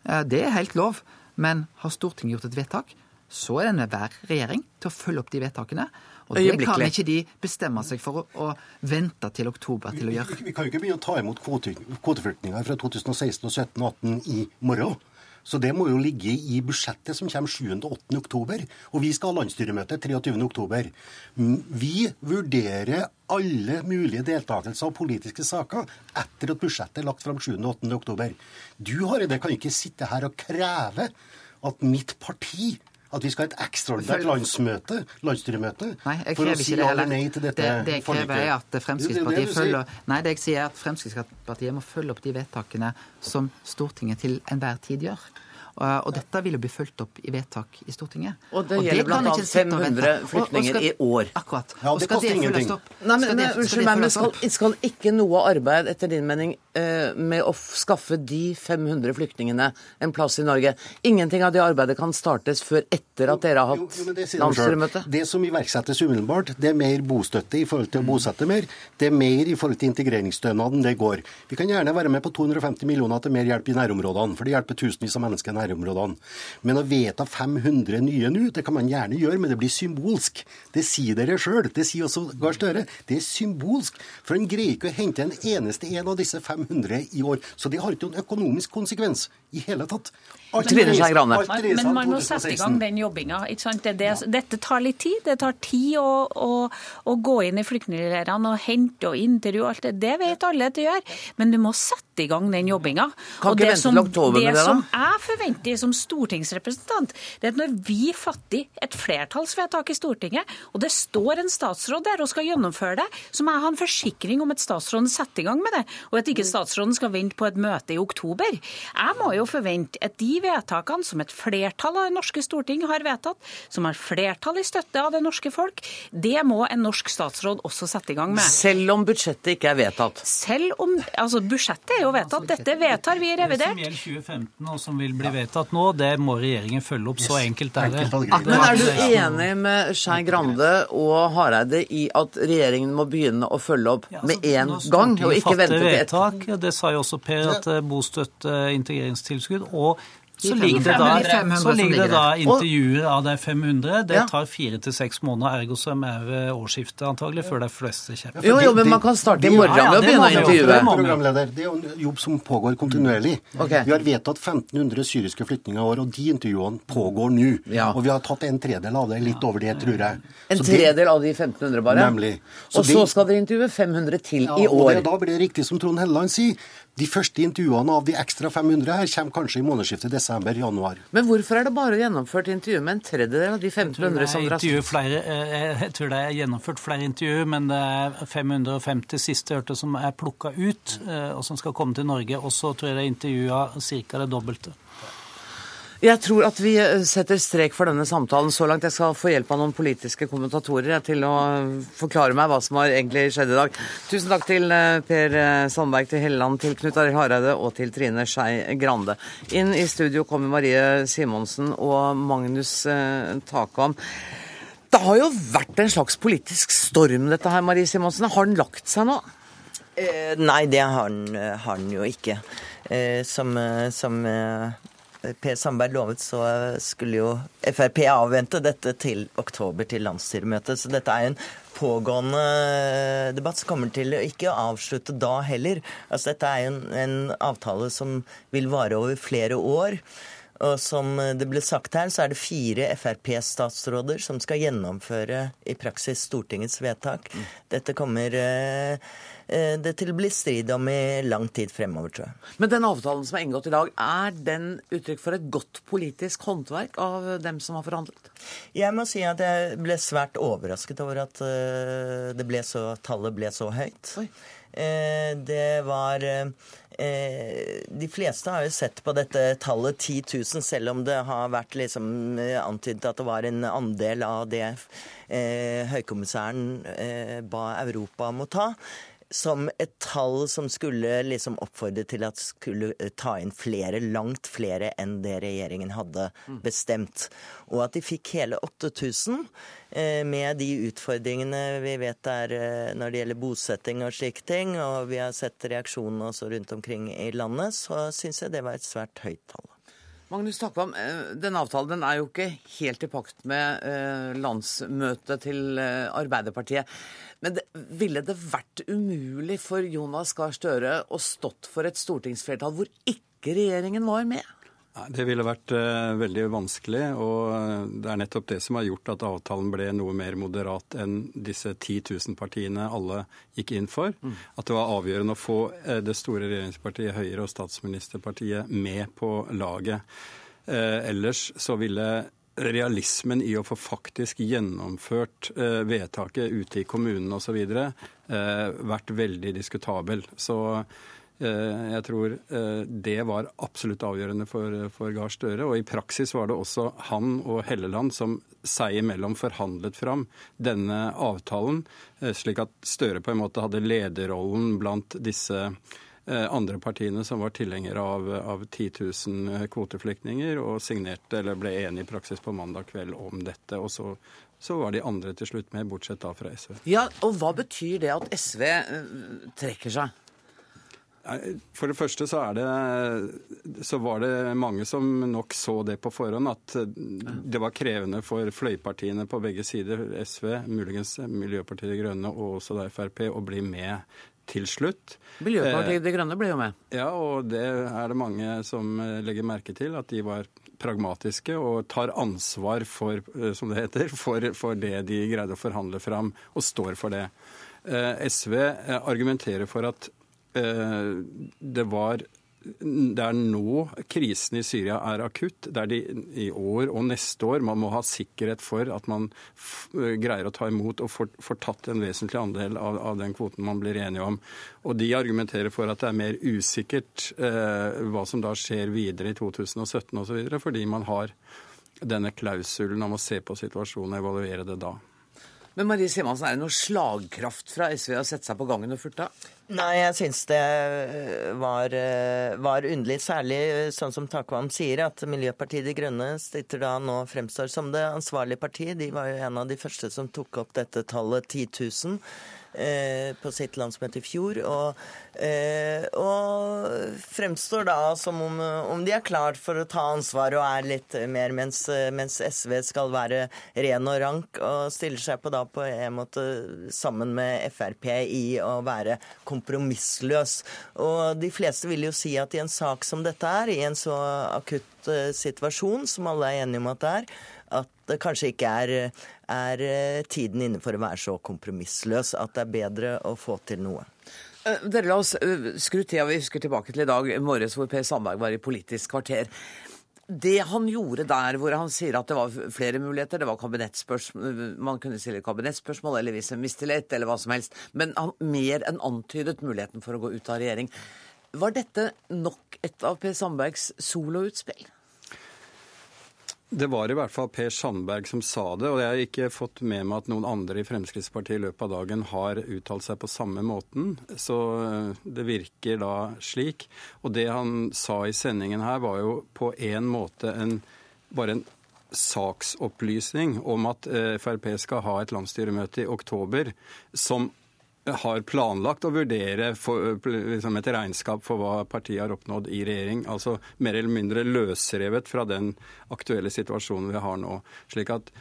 Eh, det er helt lov. Men har Stortinget gjort et vedtak, så er det enhver regjering til å følge opp de vedtakene. Og det kan ikke de bestemme seg for å, å vente til oktober til å gjøre. Vi, vi kan jo ikke begynne å ta imot kvote, kvoteflyktninger fra 2016 og 17 og 18 i morgen. Så det må jo ligge i budsjettet som kommer 7. og 8. oktober. Og vi skal ha landsstyremøte 23. oktober. Vi vurderer alle mulige deltakelser og politiske saker etter at budsjettet er lagt fram 7. og 8. oktober. Du Hareide, kan ikke sitte her og kreve at mitt parti at vi skal ha et ekstraordinært landsmøte, landsstyremøte Nei, jeg for å si ja eller nei til dette det, det jeg krever er at Det det Fremskrittspartiet du sier. følger Nei, det jeg sier er at Fremskrittspartiet må følge opp de vedtakene som Stortinget til enhver tid gjør. Og, og dette vil jo bli fulgt opp i vedtak i Stortinget. Og det gjelder bl.a. blant annet 500 vente. Og- og flyktninger i år. Akkurat. Ja, Og det koster ingenting. Nei, men, Skal men Unnskyld meg, men skal, skal ikke noe arbeid etter din mening eh, med å skaffe de 500 flyktningene en plass i Norge? Ingenting av det arbeidet kan startes før etter at dere har hatt landsstyremøte? Det som iverksettes umiddelbart, det er mer bostøtte i forhold til å bosette mer. Det er mer i forhold til integreringsstønaden. Det går. Vi kan gjerne være med på 250 millioner til mer hjelp i nærområdene, for det hjelper tusenvis av mennesker nærområdene. Men å vedta 500 nye nå, det kan man gjerne gjøre, men det blir symbolsk. Det sier dere sjøl. Det sier også Gahr Støre. Det er symbolsk. For en greier ikke å hente en eneste en av disse 500 i år. Så det har ikke noen økonomisk konsekvens i hele tatt. Trine Skei Grande. alt dreier seg Men man må sette i gang den jobbinga. Det, det, dette tar litt tid. Det tar tid å, å, å gå inn i flyktningleirene og hente og intervjue alt det. Det vet alle at det gjør. Men du må sette i gang den jobbinga. Kan Og ikke det vente som- til oktober med det, da? som jeg forventer som stortingsrepresentant, det er at når vi fatter et flertallsvedtak i Stortinget, og det står en statsråd der og skal gjennomføre det, så må jeg ha en forsikring om at statsråden setter i gang med det, og at ikke statsråden skal vente på et møte i oktober. Jeg må jo forvente at de vedtakene som et flertall av det norske storting har vedtatt, som har flertall i støtte av det norske folk, det må en norsk statsråd også sette i gang med. Selv om budsjettet ikke er vedtatt. Selv om Altså, budsjettet er jo vedtatt. Dette vedtar vi i Det som gjelder 2015 og som vil bli vedtatt nå, det må regjeringen følge opp. Så enkelt er det. Men er du enig med Skei Grande og Hareide i at regjeringen må begynne å følge opp med altså, en gang, og ikke vente til et vedtak, Det sa jo også Per, at bostøtte, integreringstilskudd og så ligger det da, 500 så ligger det da intervjuer av de 500. Det Ja. tar fire til seks måneder, ergo som er ved årsskiftet antagelig, før de fleste kommer. Jo, jo, men man kan starte i morgen Ja, ja, med å begynne å intervjue. Det. Programleder, det er jo en jobb som pågår kontinuerlig. Okay. Vi har vedtatt 1500 syriske flyktninger i år, og de intervjuene pågår nå. Ja. Og vi har tatt en tredel av det, litt over det, tror jeg. En tredel av de 1500 bare? Nemlig. Så Og så skal dere intervjue 500 til Ja, i og det, år. da blir det riktig som Trond Helleland sier. De første intervjuene av de ekstra 500 her kommer kanskje i månedsskiftet desember-januar. Men hvorfor er det bare gjennomført intervju med en tredjedel av de 1500 som dras har flere, eh, jeg tror det er gjennomført flere intervjuer, men det er 550 siste hørte som er plukka ut, eh, og som skal komme til Norge. Og så tror jeg det er intervjua ca. det dobbelte. Jeg tror at vi eh, setter strek for denne samtalen så langt. Jeg skal få hjelp av noen politiske kommentatorer til å forklare meg hva som har egentlig skjedd i dag. Tusen takk til eh, Per eh, Sandberg, til Helleland, til Knut Arild Hareide og til Trine Skei Grande. Inn i studio kommer Marie Simonsen og Magnus eh, Takam. Det har jo vært en slags politisk storm, dette her, Marie Simonsen. Har den lagt seg nå? Eh, nei, det har eh, har den jo ikke. Eh, som eh, som eh, Per Sandberg lovet, så skulle jo Frp avvente dette til oktober, til landsstyremøtet. Så dette er en pågående eh, debatt som kommer til å ikke avslutte da heller. Altså Dette er en, en avtale som vil vare over flere år. Og som det ble sagt her, så er det fire Frp-statsråder som skal gjennomføre i praksis Stortingets vedtak. Dette kommer eh, eh, det til å bli strid om i lang tid fremover, tror jeg. Men den avtalen som er inngått i dag, er den uttrykk for et godt politisk håndverk av dem som har forhandlet? Jeg må si at jeg ble svært overrasket over at eh, det ble så, tallet ble så høyt. Oi. Eh, det var eh, De fleste har jo sett på dette tallet 10 000, selv om det har vært liksom eh, antydet at det var en andel av det eh, høykommissæren eh, ba Europa om å ta som et tall som skulle liksom oppfordre til at skulle eh, ta inn flere, langt flere enn det regjeringen hadde bestemt. Og at de fikk hele 8000 eh, med de utfordringene vi vet er eh, når det gjelder bosetting og slike ting, og vi har sett reaksjonene også rundt omkring i landet, så syns jeg det var et svært høyt tall. Magnus Takvam, eh, denne avtalen den er jo ikke helt i pakt med eh, landsmøtet til eh, Arbeiderpartiet. Men det, ville det vært umulig for Jonas Gahr Støre å stått for et stortingsflertall hvor ikke regjeringen var med? Det ville vært uh, veldig vanskelig, og eh, det er nettopp det som har gjort at avtalen ble noe mer moderat enn disse 10 000 partiene alle gikk inn for. At det var avgjørende å få uh, det store regjeringspartiet Høyre og statsministerpartiet med på laget. Uh, ellers så ville realismen i å få faktisk gjennomført vedtaket ute i kommunene osv. Vært veldig diskutabel. Så jeg tror eh, det var absolutt avgjørende for, for Gahr Støre. Og i praksis var det også han og Helleland som seg imellom forhandlet fram denne avtalen, eh, slik at Støre på en måte hadde lederrollen blant disse eh, andre partiene som var tilhengere av, av 10 000 kvoteflyktninger, og signerte eller ble enige i praksis på mandag kveld om dette. Og så, så var de andre til slutt med, bortsett da fra SV. Ja, og hva betyr det at SV eh, trekker seg? For det første så, er det, så var det mange som nok så det på forhånd, at det var krevende for fløypartiene på begge sider, SV, muligens Miljøpartiet De Grønne og også da Frp, å bli med til slutt. Miljøpartiet De Grønne ble jo med. Ja, og det er det mange som legger merke til, at de var pragmatiske og tar ansvar for, som det heter, for, for det de greide å forhandle fram, og står for det. SV argumenterer for at det var det er nå krisen i Syria er akutt. Det er de i år og neste år man må ha sikkerhet for at man greier å ta imot og får, får tatt en vesentlig andel av, av, den kvoten man blir enige om. Og de argumenterer for at det er mer usikkert eh, hva som da skjer videre i 2017 osv., fordi man har denne klausulen om å se på situasjonen og evaluere det da. Men Marie Simonsen, er det noe slagkraft fra SV å sette seg på gangen og furte? Nei, jeg syns det var, var, underlig. Særlig sånn som Takvam sier, at Miljøpartiet De Grønne sitter da nå fremstår som det ansvarlige partiet. De var jo en av de første som tok opp dette tallet 10 000 eh, på sitt landsmøte i fjor. Og, eh, og fremstår da som om, om, de er klart for å ta ansvar og er litt mer, mens, mens, SV skal være ren og rank og stiller seg på da på en måte sammen med Frp i å være kompromissløs. Og de fleste vil jo si at i en sak som dette er, i en så akutt eh, situasjon som alle er enige om at det er, at det kanskje ikke er, er eh, tiden inne for å være så kompromissløs at det er bedre å få til noe. Eh, dere La oss eh, skru tida vi husker tilbake til i dag morges hvor Per Sandberg var i Politisk kvarter. Det han gjorde der, hvor han sier at det var flere muligheter, det var kabinettspørsmål, man kunne stille kabinettspørsmål eller vise mistillit eller hva som helst, men han mer enn antydet muligheten for å gå ut av regjering. Var dette nok et av Per Sandbergs soloutspill? Det var i hvert fall Per Sandberg som sa det, og jeg har ikke fått med meg at noen andre i Fremskrittspartiet i løpet av dagen har uttalt seg på samme måten. Så eh, det virker da slik. Og det han sa i sendingen her, var jo på en måte en, bare en saksopplysning om at eh, Frp skal ha et landsstyremøte i oktober som har planlagt å vurdere for, liksom et regnskap for hva partiet har oppnådd i regjering. Altså mer eller mindre løsrevet fra den aktuelle situasjonen vi har nå. Slik at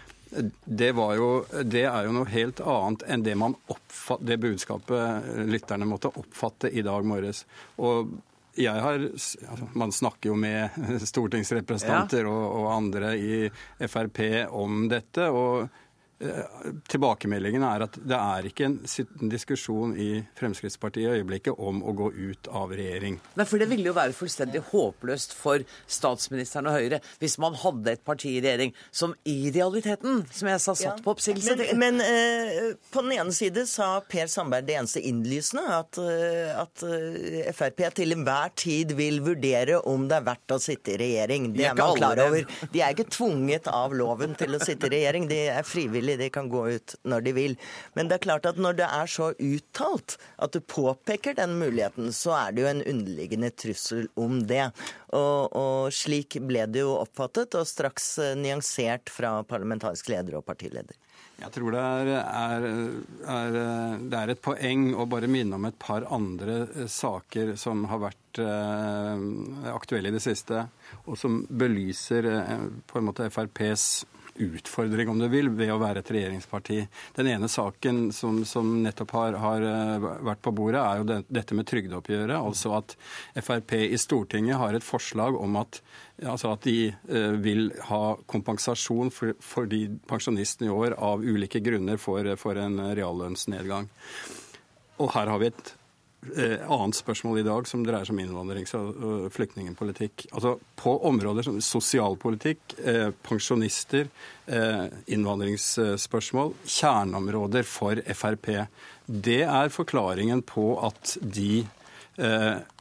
det, jo, det er jo noe helt annet enn det, oppfatt, det budskapet lytterne måtte oppfatte i dag morges. Og jeg har, altså, Man snakker jo med stortingsrepresentanter ja. og, og andre i Frp om dette. og tilbakemeldingen er at det er ikke en diskusjon i Fremskrittspartiet i øyeblikket om å gå ut av regjering. Nei, for Det ville jo være fullstendig håpløst for statsministeren og Høyre hvis man hadde et parti i regjering som i realiteten, som jeg sa, satt ja. på oppsigelse. Men, men uh, på den ene side sa Per Sandberg det eneste innlysende, at, uh, at uh, Frp til enhver tid vil vurdere om det er verdt å sitte i regjering. Det er man klar over. De er ikke tvunget av loven til å sitte i regjering. De er frivillige frivillig, de kan gå ut når de vil. Men det er klart at når det er så uttalt at du påpeker den muligheten, så er det jo en underliggende trussel om det. Og, og slik ble det jo oppfattet, og straks eh, nyansert fra parlamentarisk leder og partileder. Jeg tror det er, er, er, det er, et poeng å bare minne om et par andre eh, saker som har vært eh, aktuelle i det siste, og som belyser eh, på en måte FrPs utfordring, om du vil, ved å være et regjeringsparti. Den ene saken som, som nettopp har, har, eh, vært på bordet, er jo det, dette med trygdeoppgjøret. Altså at Frp i Stortinget har et forslag om at, altså at de eh, vil ha kompensasjon for, for de pensjonistene i år av ulike grunner for, for en reallønnsnedgang. Og her har vi et annet spørsmål i dag som dreier seg om innvandrings- og flyktningpolitikk. Altså På områder som sosialpolitikk, eh, pensjonister, eh, innvandringsspørsmål, kjerneområder for Frp. Det er forklaringen på at de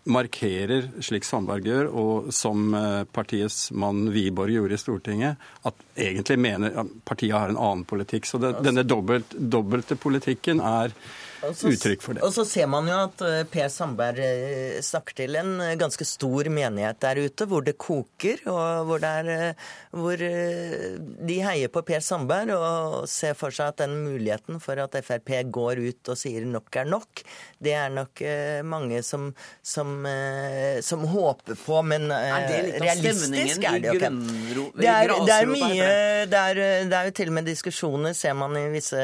markerer, slik Sandberg gjør, og som partiets mann Wiborg gjorde i Stortinget, at egentlig mener at partiet har en annen politikk. Så det, denne dobbelt, dobbelte politikken er så, uttrykk for det. Og så ser man jo at eh, Per Sandberg eh, snakker til en eh, ganske stor menighet der ute, hvor det koker, og hvor, det er, hvor de heier på Per Sandberg og ser for seg at den muligheten for at Frp går ut og sier nok er nok, det er nok mange som, som, som håper på, men realistisk er det jo ikke. Det er, det er mye det er, det er jo til og med diskusjoner, ser man i visse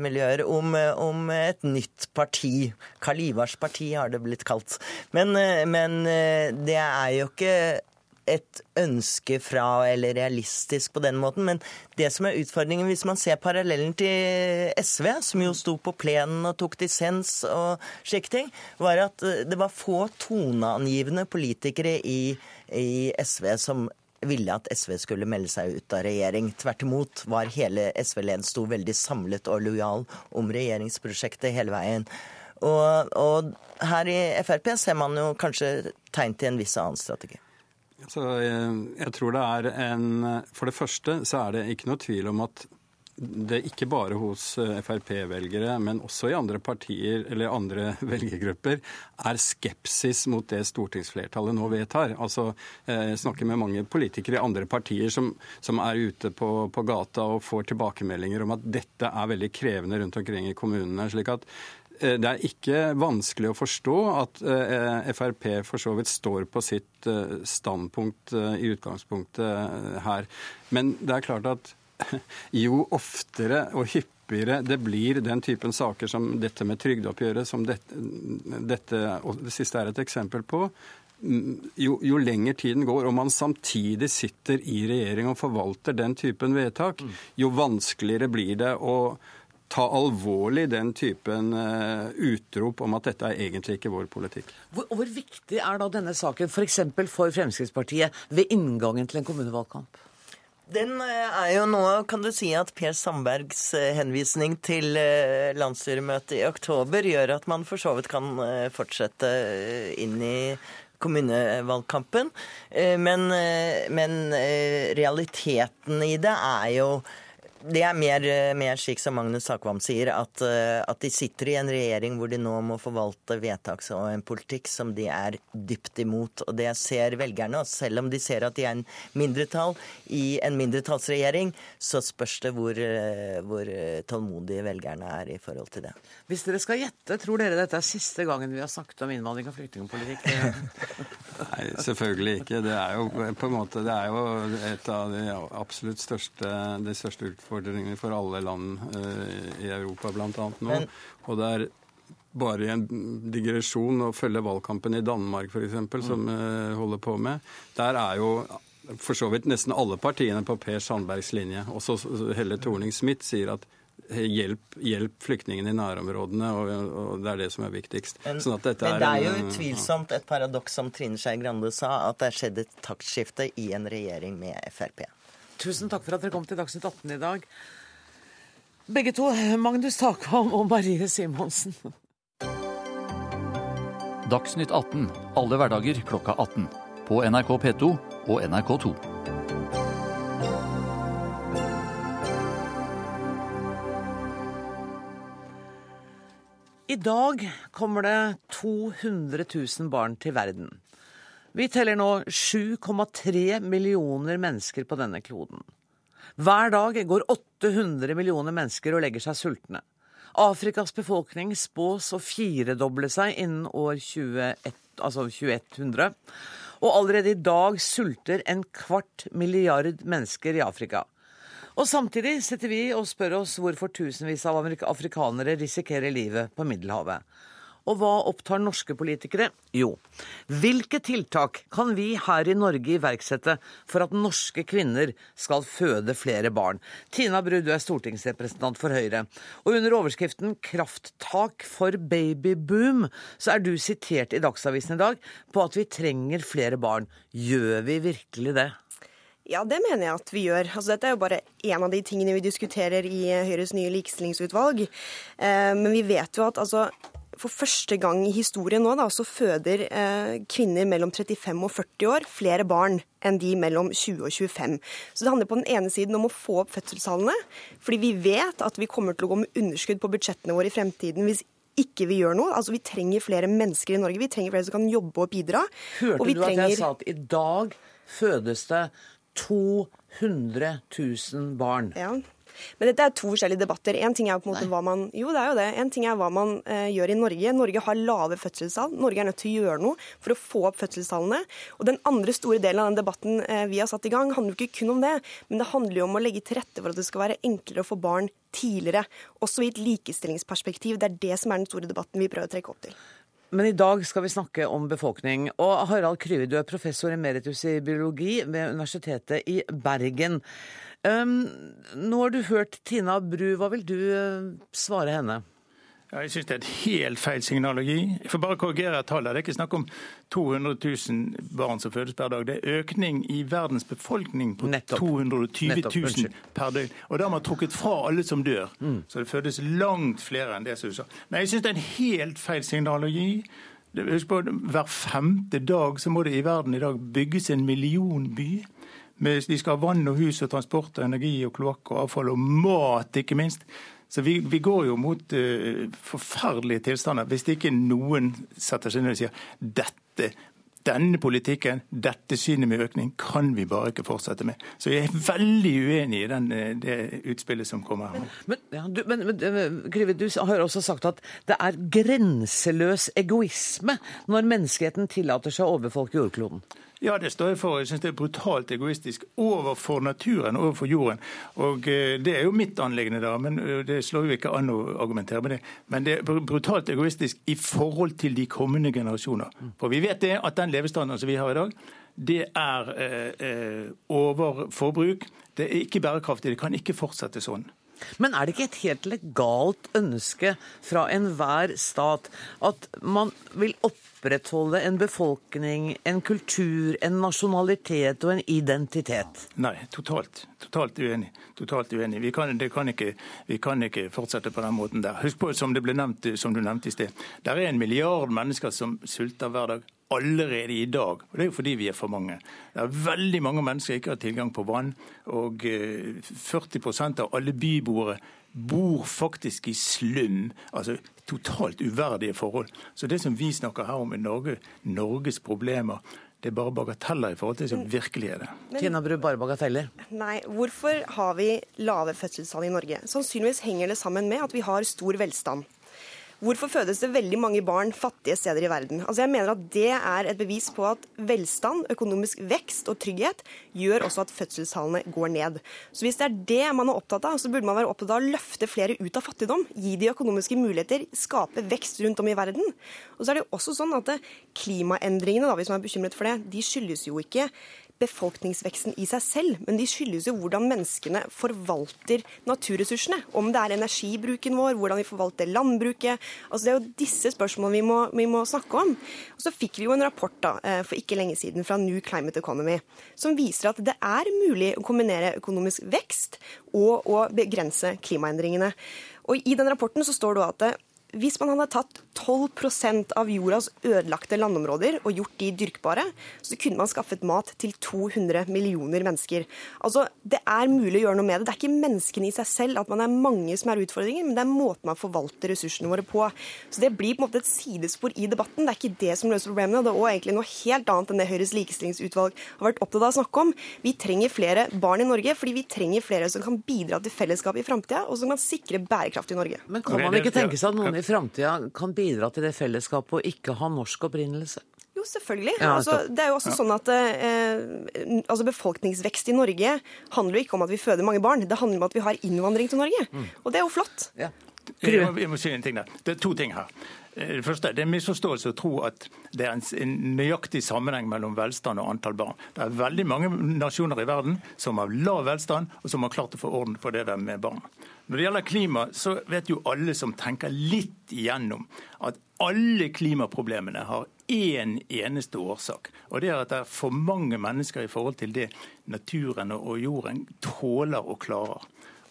miljøer, om, om et nytt parti. Kalivars parti har det blitt kalt. Men, men det er jo ikke et ønske fra eller realistisk på den måten. Men det som er utfordringen, hvis man ser parallellen til SV, som jo sto på plenen og tok dissens og slike ting, var at det var få toneangivende politikere i, i SV som ville at SV skulle melde seg ut av regjering. Tvert imot var hele SV-leden sto veldig samlet og lojal om regjeringsprosjektet hele veien. Og, og her i Frp ser man jo kanskje tegn til en viss annen strategi. Så jeg, jeg tror det er en For det første så er det ikke noe tvil om at det ikke bare hos eh, Frp-velgere, men også i andre partier eller andre velgergrupper, er skepsis mot det stortingsflertallet nå vedtar. Altså, eh, Jeg snakker med mange politikere i andre partier som, som er ute på, på, gata og får tilbakemeldinger om at dette er veldig krevende rundt omkring i kommunene. slik at Eh, det er ikke vanskelig å forstå at Frp for så vidt står på sitt standpunkt i utgangspunktet her. Men det er klart at jo oftere og hyppigere det blir den typen saker som dette med trygdeoppgjøret, som dette, dette og det siste er et eksempel på, mm, jo, jo lenger tiden går, og man samtidig sitter i regjering og forvalter den typen vedtak, mm. jo vanskeligere blir det å ta alvorlig den typen uh, utrop om at dette er egentlig ikke vår politikk. Hvor, hvor viktig er da denne saken f.eks. For, for Fremskrittspartiet ved inngangen til en kommunevalgkamp? Den eh, er jo nå, kan du si, at Per Sandbergs eh, henvisning til landsstyremøtet i oktober gjør at man for så vidt kan fortsette inn i kommunevalgkampen. Men, men realiteten i det er jo det er mer, mer, slik som Magnus Sakvam sier, at, eh, at, de sitter i en regjering hvor de nå må forvalte vedtak og en politikk som de er dypt imot. Og det ser velgerne. Og selv om de ser at de er en mindretall i en mindretallsregjering, så spørs det hvor, eh, hvor tålmodige velgerne er i forhold til det. Hvis dere skal gjette, tror dere dette er siste gangen vi har snakket om innvandring og flyktningpolitikk? Nei, selvfølgelig ikke. Det er jo på en måte det er jo et av de absolutt største, de største utfordringene utfordringer for alle land eh, i Europa bl.a. nå. Men, og det er bare i en digresjon å følge valgkampen i Danmark f.eks., mm. som uh, holder på med. Der er jo for så vidt nesten alle partiene på Per Sandbergs linje. Også Helle Thorning-Smith sier at hjelp, hjelp flyktningene i nærområdene, og, og, det er det som er viktigst. Men, sånn men det er, er jo utvilsomt et paradoks, som Trine Skei Grande sa, at det er skjedd et taktskifte i en regjering med Frp. Tusen takk for at dere kom til Dagsnytt 18 i dag. Begge to, Magnus Takvam og Marie Simonsen. Dagsnytt 18 alle hverdager klokka 18. På NRK P2 og NRK2. I dag kommer det 200 000 barn til verden. Vi teller nå 7,3 millioner mennesker på denne kloden. Hver dag går 800 millioner mennesker og legger seg sultne. Afrikas befolkning spås å firedoble seg innen år 21, altså 2100. Og allerede i dag sulter en kvart milliard mennesker i Afrika. Og samtidig sitter vi og spør oss hvorfor tusenvis av afrikanere risikerer livet på Middelhavet. Og hva opptar norske politikere? Jo, hvilke tiltak kan vi her i Norge iverksette for at norske kvinner skal føde flere barn? Tina Bru, du er stortingsrepresentant for Høyre. Og under overskriften 'Krafttak for babyboom' så er du sitert i Dagsavisen i dag på at vi trenger flere barn. Gjør vi virkelig det? Ja, det mener jeg at vi gjør. Altså, dette er jo bare én av de tingene vi diskuterer i Høyres nye likestillingsutvalg. Eh, men vi vet jo at altså, for første gang i historien nå da, så føder eh, kvinner mellom 35 og 40 år flere barn enn de mellom 20 og 25. Så det handler på den ene siden om å få opp fødselstallene, fordi vi vet at vi kommer til å gå med underskudd på budsjettene våre i fremtiden hvis ikke vi gjør noe. Altså Vi trenger flere mennesker i Norge. Vi trenger flere som kan jobbe og bidra. Hørte og du trenger... at jeg sa at i dag fødes det 200 000 barn? Ja. Men dette er to forskjellige debatter. En ting er på en måte hva man Jo, det er jo det. En ting er hva man uh, gjør i Norge. Norge har lave fødselstall. Norge er nødt til å gjøre noe for å få opp fødselstallene. Og den andre store delen av den debatten uh, vi har satt i gang, handler jo ikke kun om det, men det handler jo om å legge til rette for at det skal være enklere å få barn tidligere. Også i et likestillingsperspektiv. Det er det som er den store debatten vi prøver å trekke opp til. Men i dag skal vi snakke om befolkning. Og Harald Kryve, du er professor emeritus i biologi ved Universitetet i Bergen. Um, nå har du hørt Tina Bru, hva vil du uh, svare henne? Ja, jeg syns det er et helt feil signal å gi. Jeg får bare korrigere tallet. Det er ikke snakk om 200 000 barn som fødes per dag. Det er økning i verdens befolkning på Nettopp. 220 000 per døgn. Og da har man trukket fra alle som dør. Mm. Så det fødes langt flere enn det som du sa. Men jeg syns det er et helt feil signal å gi. Husk på, Hver femte dag så må det i verden i dag bygges en millionby. De skal ha vann og hus og transport og energi og kloakk og avfall og mat, ikke minst. Så vi, vi, går jo mot uh, forferdelige tilstander hvis ikke noen setter seg ned og sier dette denne politikken, dette synet med økning, kan vi bare ikke fortsette med. Så jeg er veldig uenig i den, eh, det utspillet som kommer her. Men, ja, du, men, men Grive, du har også sagt at det er grenseløs egoisme når menneskeheten tillater seg å overfolke jordkloden. Ja, det står jeg for. Jeg syns det er brutalt egoistisk overfor naturen, overfor jorden. Og eh, Det er jo mitt anliggende, da, men eh, det slår jo ikke an å argumentere med det. Men det er brutalt egoistisk i forhold til de kommende generasjoner. For vi vet det at den levestandarden som vi har i dag, det er eh, eh overforbruk. Det er ikke bærekraftig. Det kan ikke fortsette sånn. Men er det ikke et helt legalt ønske fra enhver stat at man vil opprettholde en befolkning, en kultur, en nasjonalitet og en identitet? Nei, totalt. Totalt uenig. Totalt uenig. Vi kan, kan ikke, vi kan ikke fortsette på den måten der. Husk på, som, det ble nevnt, som du nevnte i sted, der er en milliard mennesker som sulter hver dag allerede i dag. Og Det er jo fordi vi er for mange. Det er veldig mange mennesker som ikke har tilgang på vann. Og 40 eh, av alle byboere bor faktisk i slum. Altså totalt uverdige forhold. Så det som vi snakker her om, i Norge, Norges problemer. Det er bare bagateller i forhold til det som virkelig er det. Tina Bru, bare bagateller? Nei, hvorfor har vi lave fødselstall i Norge? Sannsynligvis henger det sammen med at vi har stor velstand. Hvorfor fødes det veldig mange barn fattige steder i verden? Altså jeg mener at Det er et bevis på at velstand, økonomisk vekst og trygghet gjør også at fødselstallene går ned. Så Hvis det er det man er opptatt av, så burde man være opptatt av å løfte flere ut av fattigdom. Gi de økonomiske muligheter, skape vekst rundt om i verden. Og så er det jo også sånn at Klimaendringene, da, hvis man er bekymret for det, de skyldes jo ikke befolkningsveksten i seg selv, men de skyldes jo hvordan menneskene forvalter naturressursene. Om det er energibruken vår, hvordan vi forvalter landbruket. Altså Det er jo disse spørsmålene vi må, vi må snakke om. Og Så fikk vi jo en rapport da, eh, for ikke lenge siden fra New Climate Economy som viser at det er mulig å kombinere økonomisk vekst og å begrense klimaendringene. Og I den rapporten så står det at hvis man hadde tatt 12% av jordas ødelagte landområder og gjort de dyrkbare, så kunne man skaffet mat til 200 millioner mennesker. Altså, Det er mulig å gjøre noe med det. Det er ikke menneskene i seg selv at man er mange som er utfordringer, men det er måten man forvalter ressursene våre på. Så Det blir på en måte et sidespor i debatten. Det er ikke det som løser problemene. Det er også egentlig noe helt annet enn det Høyres likestillingsutvalg har vært opptatt av å snakke om. Vi trenger flere barn i Norge fordi vi trenger flere som kan bidra til fellesskapet i framtida, og som kan sikre bærekraft i Norge. Men kan man ikke tenke seg at noen i framtida kan bidra til det fellesskapet og ikke ha norsk opprinnelse? Jo, selvfølgelig. Ja, altså, det er jo også ja. sånn at eh, altså Befolkningsvekst i Norge handler jo ikke om at vi føder mange barn. Det handler om at vi har innvandring til Norge. Mm. Og det er jo flott. Ja. Jeg må, jeg må si en ting der. Det er to ting her. Eh, det første, det er en misforståelse å tro at det er en, nøyaktig sammenheng mellom velstand og antall barn. Det er veldig mange nasjoner i verden som har lav velstand, og som har klart å få orden på det der med barn. Når det gjelder klima, så vet jo alle som tenker litt igjennom, at alle klimaproblemene har én eneste årsak. Og det er at det er for mange mennesker i forhold til det naturen og jorden tåler og klarer.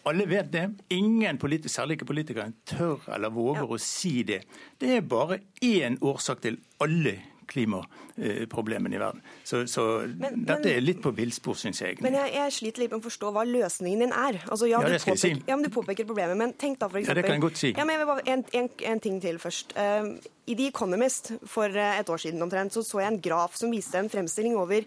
Alle vet det. Ingen politikere, særlig ikke politikere, tør eller våger ja. å si det. Det er bare én årsak til alle klimaproblemene i verden. Så, så men, dette er litt på villspor, syns jeg. Men jeg, jeg, sliter litt med å forstå hva løsningen din er. Altså, ja, ja, det skal påpeker, si. Ja, men Du påpeker problemet, men tenk da for eksempel, Ja, det kan jeg godt si. Ja, men jeg en, en, en ting til først. Uh, I The Economist for eh, et år siden omtrent så så jeg en graf som viste en fremstilling over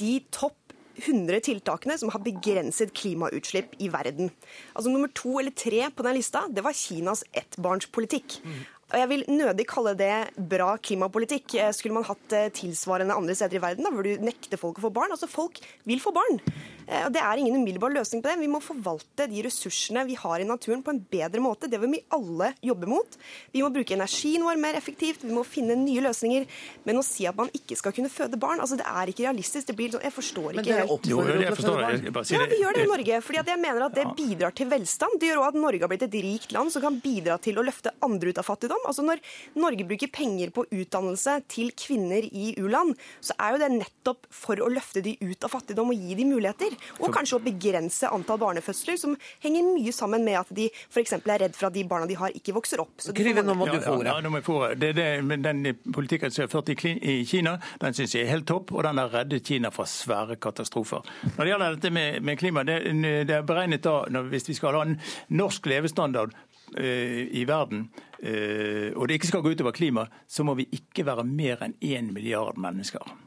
de topp 100 tiltakene som har begrenset klimautslipp i verden. Altså Nummer to eller tre på den lista, det var Kinas ettbarnspolitikk. Og Jeg vil nødig kalle det bra klimapolitikk. Eh, Skulle man hatt eh, tilsvarende andre steder i verden, da, hvor du nekter folk å få barn? Altså, Folk vil få barn. Eh, og Det er ingen umiddelbar løsning på det. Vi må forvalte de ressursene vi har i naturen på en bedre måte. Det vil vi alle jobbe mot. Vi må bruke energien vår mer effektivt, vi må finne nye løsninger. Men å si at man ikke skal kunne føde barn, altså det er ikke realistisk. Det blir sånn, Jeg forstår ikke helt. Jo, jeg forstår det. Jeg bare sier Ja, vi gjør det i Norge. fordi at jeg mener at det bidrar til velstand. Det gjør òg at Norge har blitt et rikt land som kan bidra til å løfte andre ut av fattigdom. Altså Når Norge bruker penger på utdannelse til kvinner i u-land, så er jo det nettopp for å løfte de ut av fattigdom og gi de muligheter. Og kanskje å begrense antall barnefødsler, som henger mye sammen med at de f.eks. er redd for at de barna de har, ikke vokser opp. Så ja, ja, ja, nå må jeg få ordet. det, det, Den politikken som er ført i Kina, den syns jeg er helt topp, og den har reddet Kina fra svære katastrofer. Når det gjelder dette med, med klima, det, det er beregnet da, når, hvis vi skal ha en norsk levestandard eh, i verden, eh, og det ikke skal gå utover klima, så må vi ikke være mer enn én milliard mennesker.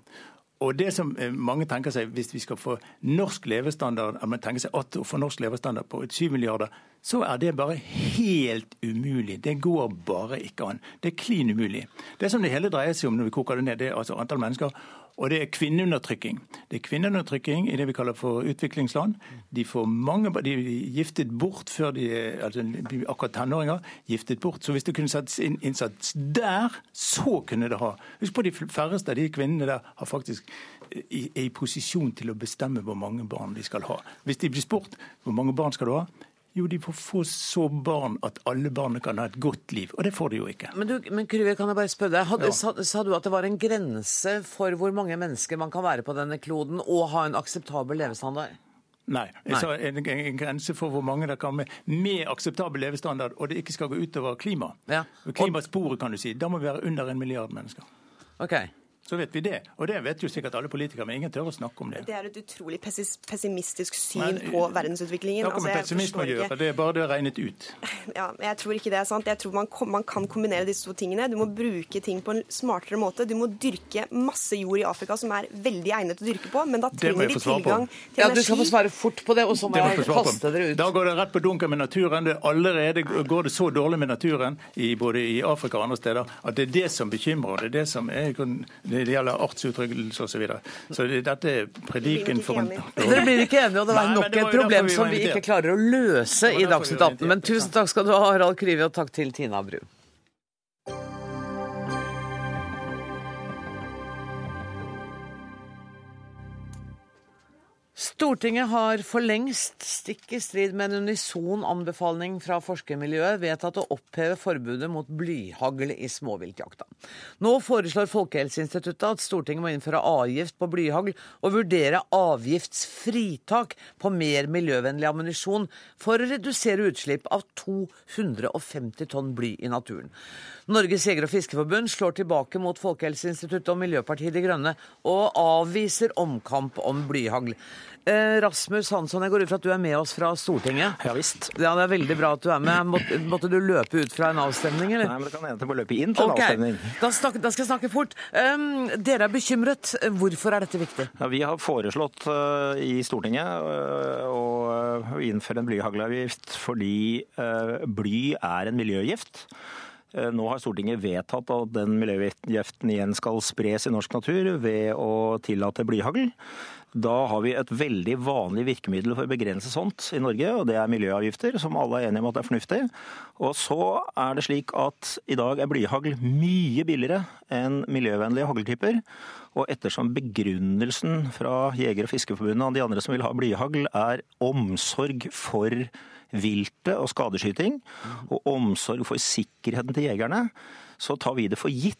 Og det som eh, mange tenker seg, Hvis vi skal få norsk levestandard man tenker seg at å få norsk levestandard på 7 milliarder, så er det bare helt umulig. Det går bare ikke an. Det er klin umulig. Det som det hele dreier seg om når vi koker det ned, det er altså antall mennesker. Og det er kvinneundertrykking. Det er kvinneundertrykking i det vi kaller for utviklingsland. De får mange, de er giftet bort før de er altså, akkurat tenåringer. giftet bort. Så hvis det kunne settes inn innsats der, så kunne det ha Husk på de færreste av de kvinnene der har faktisk i- er i posisjon til å bestemme hvor mange barn de skal ha. Hvis de blir spurt hvor mange barn skal du ha, jo, de får få så barn at alle barna kan ha et godt liv. Og det får de jo ikke. Men, du, men Kruve, kan jeg bare spørre deg, hadde, Ja. sa, sa du at det var en grense for hvor mange mennesker man kan være på denne kloden og ha en akseptabel levestandard? Nei. Jeg Nei. sa en, en, en grense for hvor mange det kan med, med akseptabel levestandard, og det ikke skal gå utover klima. Ja. Klimasporet, kan du si. Da må vi være under en milliard mennesker. Ok. Så vet vi det. Og det vet jo sikkert alle politikere, men ingen tør å snakke om det. Det er et utrolig pessimistisk syn Men, på verdensutviklingen. Det med Altså, pessimisme å gjøre. Det er bare det regnet ut. Ja, jeg tror ikke det er sant. Jeg tror man, man kan kombinere disse to tingene. Du må bruke ting på en smartere måte. Du må dyrke masse jord i Afrika som er veldig egnet til å dyrke på, men da trenger de tilgang på. til Ja, du skal få svare fort på det, og så må jeg kaste dere ut. Da går det rett på dunken med naturen. Det allerede går det så dårlig med naturen i, både i Afrika og andre steder at det er det som bekymrer. Det er det som er, grunn- det gjelder artsutryddelse osv. Så, videre. så dette er prediken for en Dere blir ikke enige, og det er Nei, nok det et problem vi som vi ikke klarer å løse i Dagsnytt 18. Men tusen takk skal du ha, Harald Kryvi, og takk til Tina Bru. Stortinget har for lengst, stikk i strid med en unison anbefaling fra forskermiljøet, vedtatt å oppheve forbudet mot blyhagl i småviltjakta. Nå foreslår Folkehelseinstituttet at Stortinget må innføre avgift på blyhagl og vurdere avgiftsfritak på mer miljøvennlig ammunisjon for å redusere utslipp av 250 tonn bly i naturen. Norges jeger- og fiskeforbund slår tilbake mot Folkehelseinstituttet og Miljøpartiet De Grønne og avviser omkamp om blyhagl. Eh, Rasmus Hansson, jeg går ut fra at du er med oss fra Stortinget. Ja visst. Ja, Det er veldig bra at du er med. Måtte, måtte du løpe ut fra en avstemning, eller? Nei, men det kan hende jeg må løpe inn til en avstemning. Da, snak, da skal jeg snakke fort. Um, dere er bekymret. Hvorfor er dette viktig? Ja, vi har foreslått uh, i Stortinget uh, å innføre en blyhagleavgift fordi uh, bly er en miljøgift. Eh, Nå har Stortinget vedtatt at den miljøgiften igjen skal spres i norsk natur ved å tillate blyhagl. Da har vi et veldig vanlig virkemiddel for å begrense sånt i Norge, og det er miljøavgifter, som alle er enige om at er fornuftig. Og så er det slik at i dag er blyhagl mye billigere enn miljøvennlige hagltyper. Og ettersom begrunnelsen fra Jeger- og Fiskerforbundet og de andre som vil ha blyhagl, er omsorg for viltet og skadeskyting, og omsorg for sikkerheten til jegerne, så tar vi det for gitt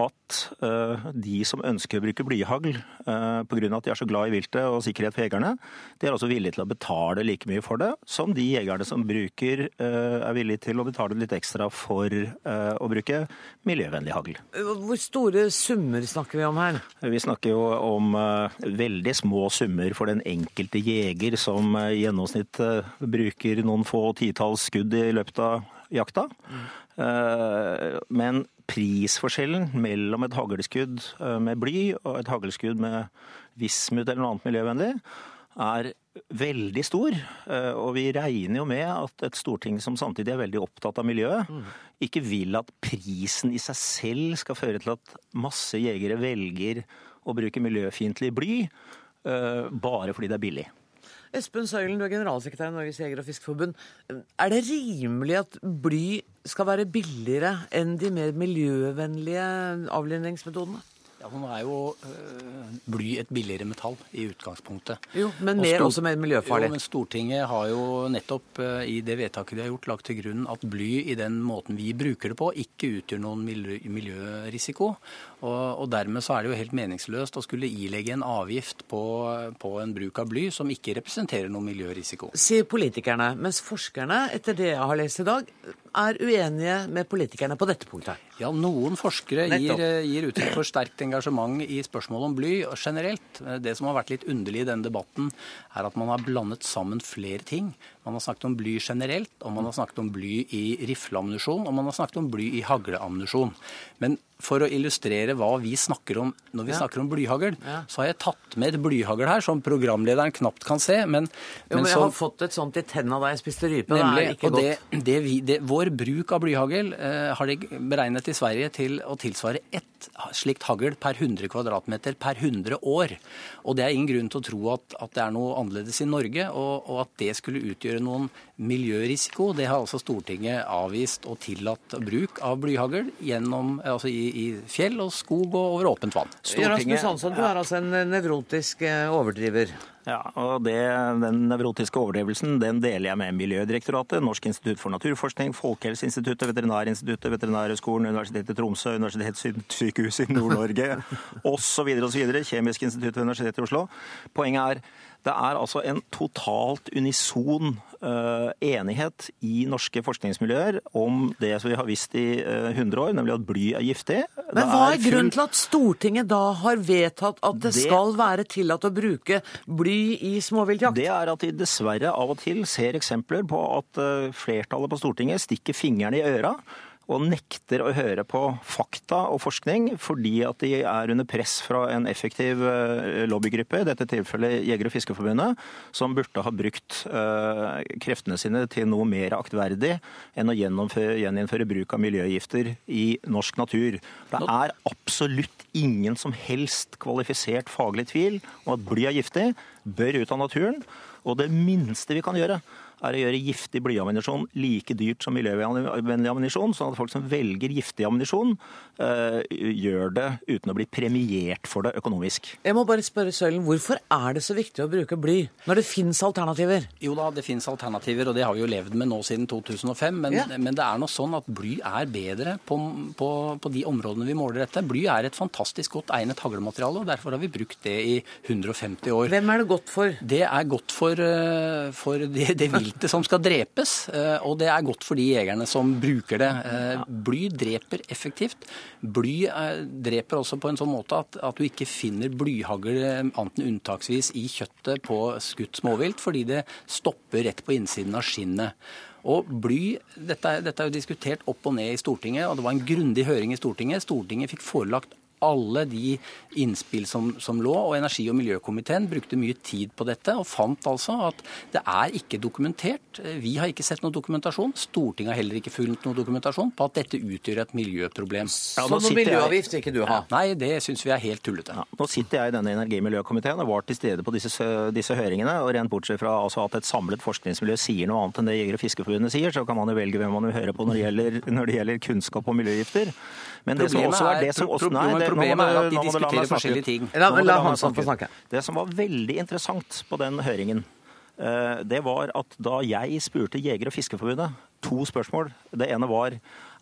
at eh, de som ønsker å bruke blyhagl uh, pga. at de er så glad i viltet og sikkerhet for jegerne, de er også villige til å betale like mye for det som de jegerne som bruker, eh, er villige til å betale litt ekstra for eh, å bruke miljøvennlig hagl. Hvor store summer snakker vi om her? Vi snakker jo om eh, veldig små summer for den enkelte jeger som eh, i gjennomsnitt eh, bruker noen få titalls skudd i løpet av jakta. Eh, Men prisforskjellen mellom et haglskudd eh, med bly og et haglskudd med vismut eller noe annet miljøvennlig er veldig stor. Eh, Og vi regner jo med at et storting som samtidig er veldig opptatt av miljøet, ikke vil at prisen i seg selv skal føre til at masse jegere velger å bruke miljøfiendtlig bly bare fordi det er billig. Espen Søylen, du er generalsekretær i Norges jeger- og fiskeforbund. Er det rimelig at bly skal være billigere enn de mer miljøvennlige avlivningsmetodene? Ja, Nå er jo øh, bly et billigere metall i utgangspunktet. Jo, men Og mer også mer miljøfarlig. Jo, men Stortinget har jo nettopp øh, i det vedtaket de har gjort, lagt til grunn at bly i den måten vi bruker det på, ikke utgjør noen miljø, miljørisiko. Og, og dermed så er det jo helt meningsløst å skulle ilegge en avgift på, på en bruk av bly som ikke representerer noen miljørisiko. Sier politikerne, mens forskerne, etter det jeg har lest i dag, er uenige med politikerne på dette punktet. Ja, noen forskere gir, Nettopp. gir uttrykk for sterkt engasjement i spørsmålet om bly generelt. Det som har vært litt underlig i denne debatten, er at man har blandet sammen flere ting. Man har snakket om bly generelt, og man har snakket om bly i rifleammunisjon, og man har snakket om bly i hagleammunisjon. Men for å illustrere hva vi snakker om når vi Ja. snakker om blyhagl, Ja. så har jeg tatt med et blyhagl her, som programlederen knapt kan se. Men, Jo, men jeg så, har fått et sånt i tenna da jeg spiste rype. Nemlig. Det er ikke og det, godt. det vi, det, vår bruk av blyhagl eh, har de beregnet i Sverige til å tilsvare ett slikt hagl per 100 kvadratmeter per 100 år. Og det er ingen grunn til å tro at, at det er noe annerledes i Norge, og, og at det skulle utgjøre noen miljørisiko. Det har altså Stortinget avvist og tillatt bruk av blyhagl gjennom, altså i, i fjell og skog og over åpent vann. Rasmus Hansson, du er altså en nevrotisk eh, overdriver. Ja, og det, Den nevrotiske overdrivelsen den deler jeg med Miljødirektoratet, Norsk institutt for naturforskning, Folkehelseinstituttet, Veterinærinstituttet, Veterinærhøgskolen, Universitetet i Tromsø, Universitetssykehuset i Nord-Norge osv. Kjemisk institutt ved Universitetet i Oslo. Poenget er det er altså en totalt unison eh, enighet i norske forskningsmiljøer om det som vi har visst i eh, 100 år, nemlig at bly er giftig. Men hva er grunnen til at Stortinget da har vedtatt at det, Det- skal være tillatt å bruke bly i småviltjakt? Det er at de dessverre av og til ser eksempler på at eh, flertallet på Stortinget stikker fingrene i øra og nekter å høre på fakta og forskning fordi at de er under press fra en effektiv eh, lobbygruppe, i dette tilfellet Jeger- og Fiskerforbundet, som burde ha brukt eh, kreftene sine til noe mer aktverdig enn å gjeninnføre bruk av miljøgifter i norsk natur. Det er absolutt ingen som helst kvalifisert faglig tvil om at bly er giftig, bør ut av naturen, og det minste vi kan gjøre er å gjøre giftig blyammunisjon like dyrt som miljøvennlig ammunisjon, sånn at folk som velger giftig ammunisjon, uh, gjør det uten å bli premiert for det økonomisk. Jeg må bare spørre Søylen, hvorfor er det så viktig å bruke bly når det fins alternativer? Jo da, det finnes alternativer, og det har vi jo levd med nå siden 2005. Men, Ja. men det er nå sånn at bly er bedre på, på, på de områdene vi måler dette. Bly er et fantastisk godt egnet haglemateriale, og derfor har vi brukt det i 150 år. Hvem er det godt for? Det er godt for, eh, for det, det viltet som skal drepes, eh, og det er godt for de jegerne som bruker det. Eh, Bly dreper effektivt. Bly eh, dreper også på en sånn måte at, at du ikke finner blyhagl anten unntaksvis i kjøttet på skutt småvilt, fordi det stopper rett på innsiden av skinnet. Og bly, dette, dette er jo diskutert opp og ned i Stortinget, og det var en grundig høring i Stortinget. Stortinget fikk forelagt alle de innspill som, som lå, og energi- og miljøkomiteen brukte mye tid på dette og fant altså at det er ikke dokumentert. Vi har ikke sett noe dokumentasjon. Stortinget har heller ikke funnet noe dokumentasjon på at dette utgjør et miljøproblem. Ja, Så noen miljøavgift vil ikke du ha? Nei, det syns vi er helt tullete. Nå sitter jeg i denne energi- og miljøkomiteen og var til stede på disse, disse høringene. og Rent bortsett fra altså, at et samlet forskningsmiljø sier noe annet enn det Jeger- og Fiskerforbundet sier, så kan man jo velge hvem man vil høre på når det gjelder, når det gjelder kunnskap om miljøgifter. Men det som også er det som også, nei, det, problemet er at de diskuterer forskjellige ting. La- la Hansson få snakke. Det som var veldig interessant på den høringen, eh, det var at da jeg spurte Jeger- og Fiskerforbundet to spørsmål Det ene var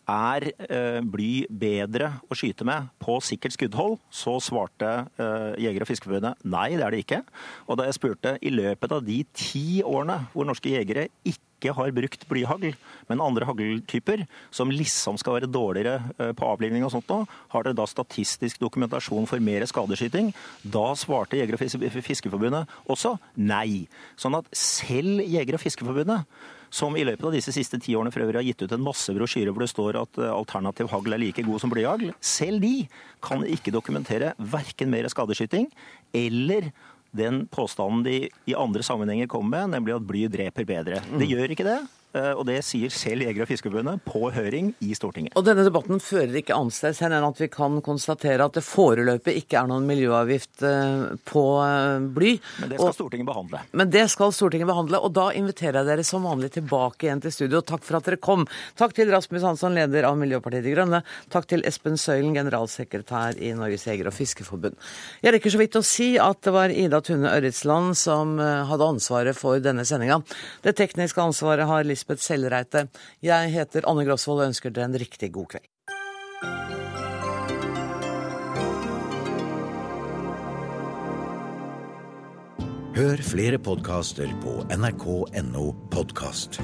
er eh, bly bedre å skyte med på sikkert skuddhold? Så svarte eh, Jeger- og Fiskerforbundet nei, det er det ikke. Og da jeg spurte i løpet av de ti årene hvor norske jegere ikke har brukt blyhagl, men andre hagltyper, som liksom skal være dårligere eh, på avlivning og sånt da? har dere da statistisk dokumentasjon for mer skadeskyting? Da svarte Jeger- og Fiskeforbundet også nei. Sånn at selv Jeger- og Fiskerforbundet som i løpet av disse siste ti årene for øvrig har gitt ut en masse brosjyrer hvor det står at eh, alternativ hagl er like god som blyhagl, selv de kan ikke dokumentere verken mer skadeskyting eller den påstanden de i andre sammenhenger kommer med, nemlig at bly dreper bedre. Det Mm. gjør ikke det. Eh, Og det sier selv Jeger- og Fiskerforbundet på høring i Stortinget. Og denne debatten fører ikke annerledes hen enn at vi kan konstatere at det foreløpig ikke er noen miljøavgift eh, på eh, bly. Men det skal Og- Stortinget behandle. Men det skal Stortinget behandle, og da inviterer jeg dere som vanlig tilbake igjen til studio. Takk for at dere kom. Takk til Rasmus Hansson, leder av Miljøpartiet De Grønne. Takk til Espen Søylen, generalsekretær i Norges jeger- og fiskerforbund. Jeg rekker så vidt å si at det var Ida Tune Ørretsland som hadde ansvaret for denne sendinga. Det tekniske ansvaret har Lisbeth Sellreite. Jeg heter Anne Grosvold og ønsker dere en riktig god kveld. Hør flere podkaster på nrk.no podkast.